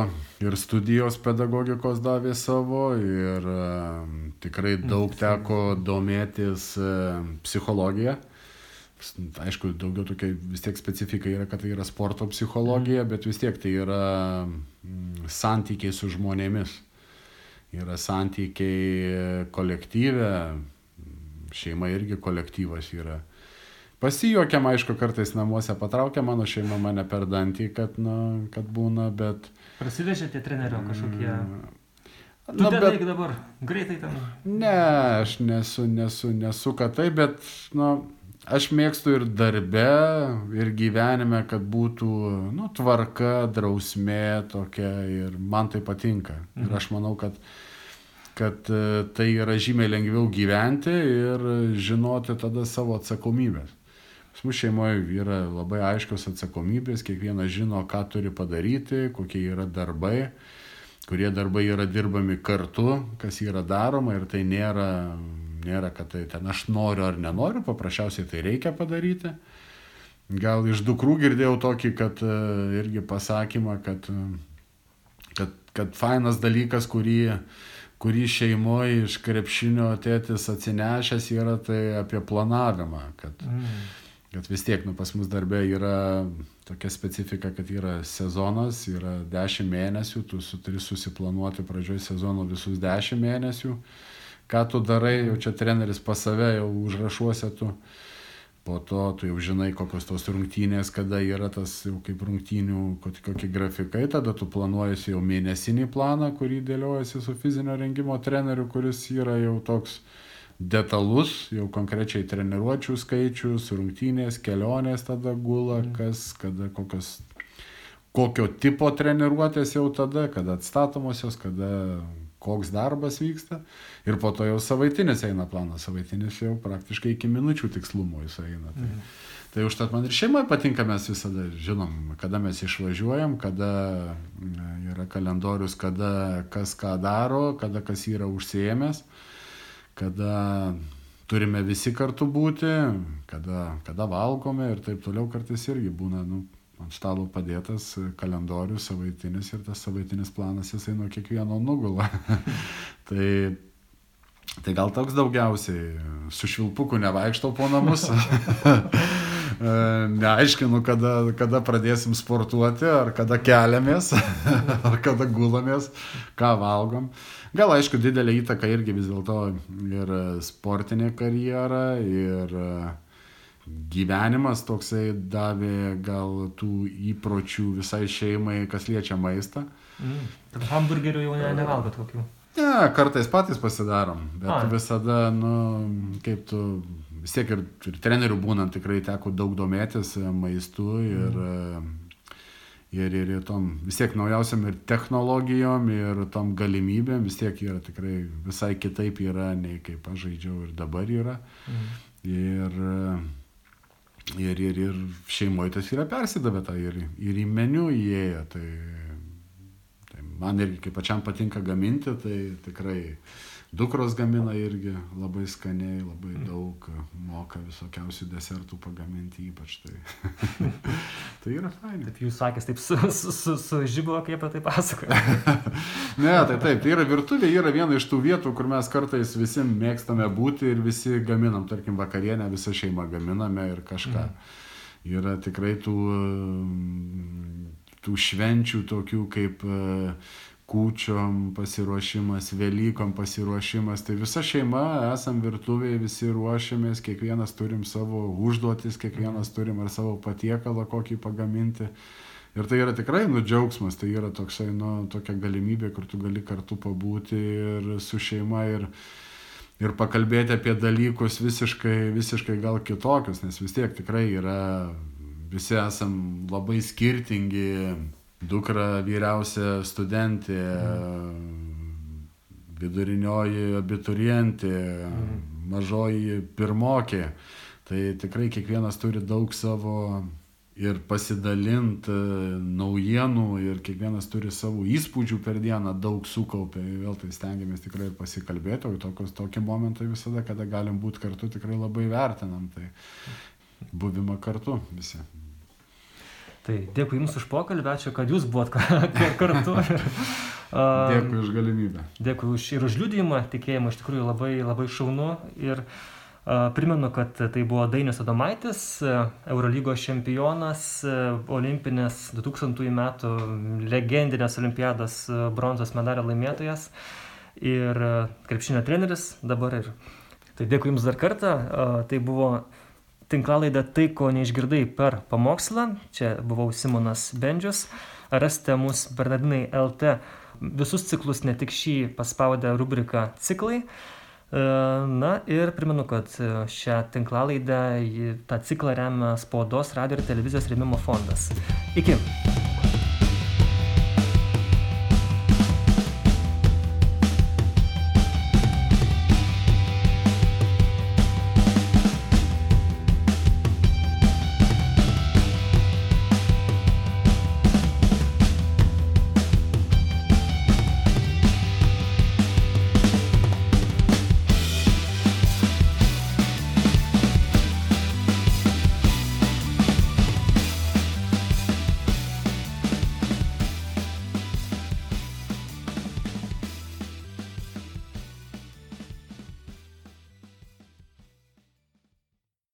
ir studijos pedagogikos davė savo ir uh, tikrai daug teko domėtis uh, psichologija. Aišku, daugiau tokia vis tiek specifika yra, kad tai yra sporto psichologija, bet vis tiek tai yra mm, santykiai su žmonėmis. Yra santykiai kolektyve, šeima irgi kolektyvas yra. Pasijuokiam, aišku, kartais namuose patraukia mano šeima mane per dantį, kad, na, kad būna, bet... Prasivežė tie trenerio kažkokie... Mm. Tu Na, bet dabar greitai tam. Ne, aš nesu, nesu, nesu, kad tai, bet, na, aš mėgstu ir darbe, ir gyvenime, kad būtų, nu, tvarka, drausmė tokia ir man tai patinka. Mhm. Ir aš manau, kad kad e, tai yra žymiai lengviau gyventi ir žinoti tada savo atsakomybės. Pas mus šeimoje yra labai aiškios atsakomybės, kiekvienas žino, ką turi padaryti, kokie yra darbai, kurie darbai yra dirbami kartu, kas yra daroma ir tai nėra, nėra kad tai ten aš noriu ar nenoriu, paprasčiausiai tai reikia padaryti. Gal iš dukrų girdėjau tokį, kad e, irgi pasakymą, kad, kad, kad fainas dalykas, kurį kurį šeimoje iš krepšinio tėtis atsinešęs yra tai apie planavimą, kad, mm. Kad vis tiek nu, pas mus darbė yra tokia specifika, kad yra sezonas, yra 10 mėnesių, tu turi susiplanuoti pradžioj sezono visus 10 mėnesių, ką tu darai, jau čia treneris pas save jau užrašuose tu. Po to tu jau žinai, kokios tos rungtynės, kada yra tas jau kaip rungtynių, kokie grafikai, tada tu planuojasi jau mėnesinį planą, kurį dėliojasi su fizinio rengimo treneriu, kuris yra jau toks detalus, jau konkrečiai treniruočių skaičius, rungtynės, kelionės tada gula, mhm. kas, kada kokios, kokio tipo treniruotės jau tada, kada atstatomosios, kada koks darbas vyksta. Ir po to jau savaitinis eina planas, savaitinis jau praktiškai iki minučių tikslumo jis eina. Tai, mhm. tai užtat man ir šeimoje patinka, mes visada žinom, kada mes išvažiuojam, kada yra kalendorius, kada kas ką daro, kada kas yra užsiemęs, kada turime visi kartu būti, kada, kada valgome ir taip toliau kartais irgi būna, nu, ant stalo padėtas kalendorius savaitinis ir tas savaitinis planas jisai nuo kiekvieno nugula. tai Tai gal toks daugiausiai su švilpuku nevaikštau po namus. E, neaiškinu, kada, kada pradėsim sportuoti, ar kada keliamės, ar kada gulamės, ką valgom. Gal aišku, didelė įtaka irgi vis dėlto ir sportinė karjera, ir gyvenimas toksai davė gal tų įpročių visai šeimai, kas liečia maistą. Mm. Hamburgerių jau ne, nevalgot kokių. Ne, kartais patys pasidarom, bet A. visada, nu, kaip tu, vis tiek ir, ir trenerių būnant tikrai teko daug domėtis maistu ir, mm. ir, ir, ir tom vis tiek naujausiam ir technologijom, ir tom galimybėm vis tiek yra tikrai visai kitaip yra, nei kaip aš žaidžiau ir dabar yra. Mm. Ir, ir, ir, ir šeimoje tas yra persidavę, tai ir, ir į meniu įėjo. Tai, man irgi kaip pačiam patinka gaminti, tai tikrai dukros gamina irgi labai skaniai, labai daug, moka visokiausių desertų pagaminti ypač. Tai, tai yra fainai. Bet jūs sakėt taip su, su, su, su žybo, kaip apie tai pasakoja. ne, tai taip, tai yra virtuvė, yra viena iš tų vietų, kur mes kartais visi mėgstame būti ir visi gaminam, tarkim, vakarienę visą šeimą gaminame ir kažką. Mm. Yra tikrai tų tų švenčių tokių kaip e, kūčiom pasiruošimas, Velykom pasiruošimas, tai visa šeima esam virtuvėje, visi ruošiamės, kiekvienas turim savo užduotis, kiekvienas turim ar savo patiekalą kokį pagaminti. Ir tai yra tikrai nu džiaugsmas, tai yra toksai, nu, tokia galimybė, kur tu gali kartu pabūti ir su šeima ir, ir pakalbėti apie dalykus visiškai, visiškai gal kitokius, nes vis tiek tikrai yra visi esam labai skirtingi. Dukra vyriausia studentė, vidurinioji abiturientė, mm. mažoji pirmokė. Tai tikrai kiekvienas turi daug savo ir pasidalinti naujienų ir kiekvienas turi savo įspūdžių per dieną, daug sukaupę, vėl tai stengiamės tikrai ir pasikalbėti, o tokios, tokie momentai visada, kada galim būti kartu, tikrai labai vertinam. Tai buvimą kartu visi. Tai dėkui Jums už pokalbį, ačiū, kad Jūs buvot kartu. dėkui už galimybę. Dėkui už, ir už liūdėjimą, tikėjimą, iš tikrųjų labai, labai šaunu. Ir uh, primenu, kad tai buvo Dainis Adomaitis, Eurolygos čempionas, olimpinės 2000 metų legendinės olimpiados bronzos medalio laimėtojas ir krepšinio treneris dabar. Ir... Tai dėkui Jums dar kartą. Uh, tai buvo tinklalaidę Tai, ko neišgirdai per pamokslą. Čia buvau Simonas Bendžius. Rasite mus Bernardinai LT visus ciklus, ne tik šį paspaudę rubriką ciklai. E, na ir primenu, kad šią tinklalaidę, tą ciklą remia spaudos, radio ir televizijos rėmimo fondas. Iki.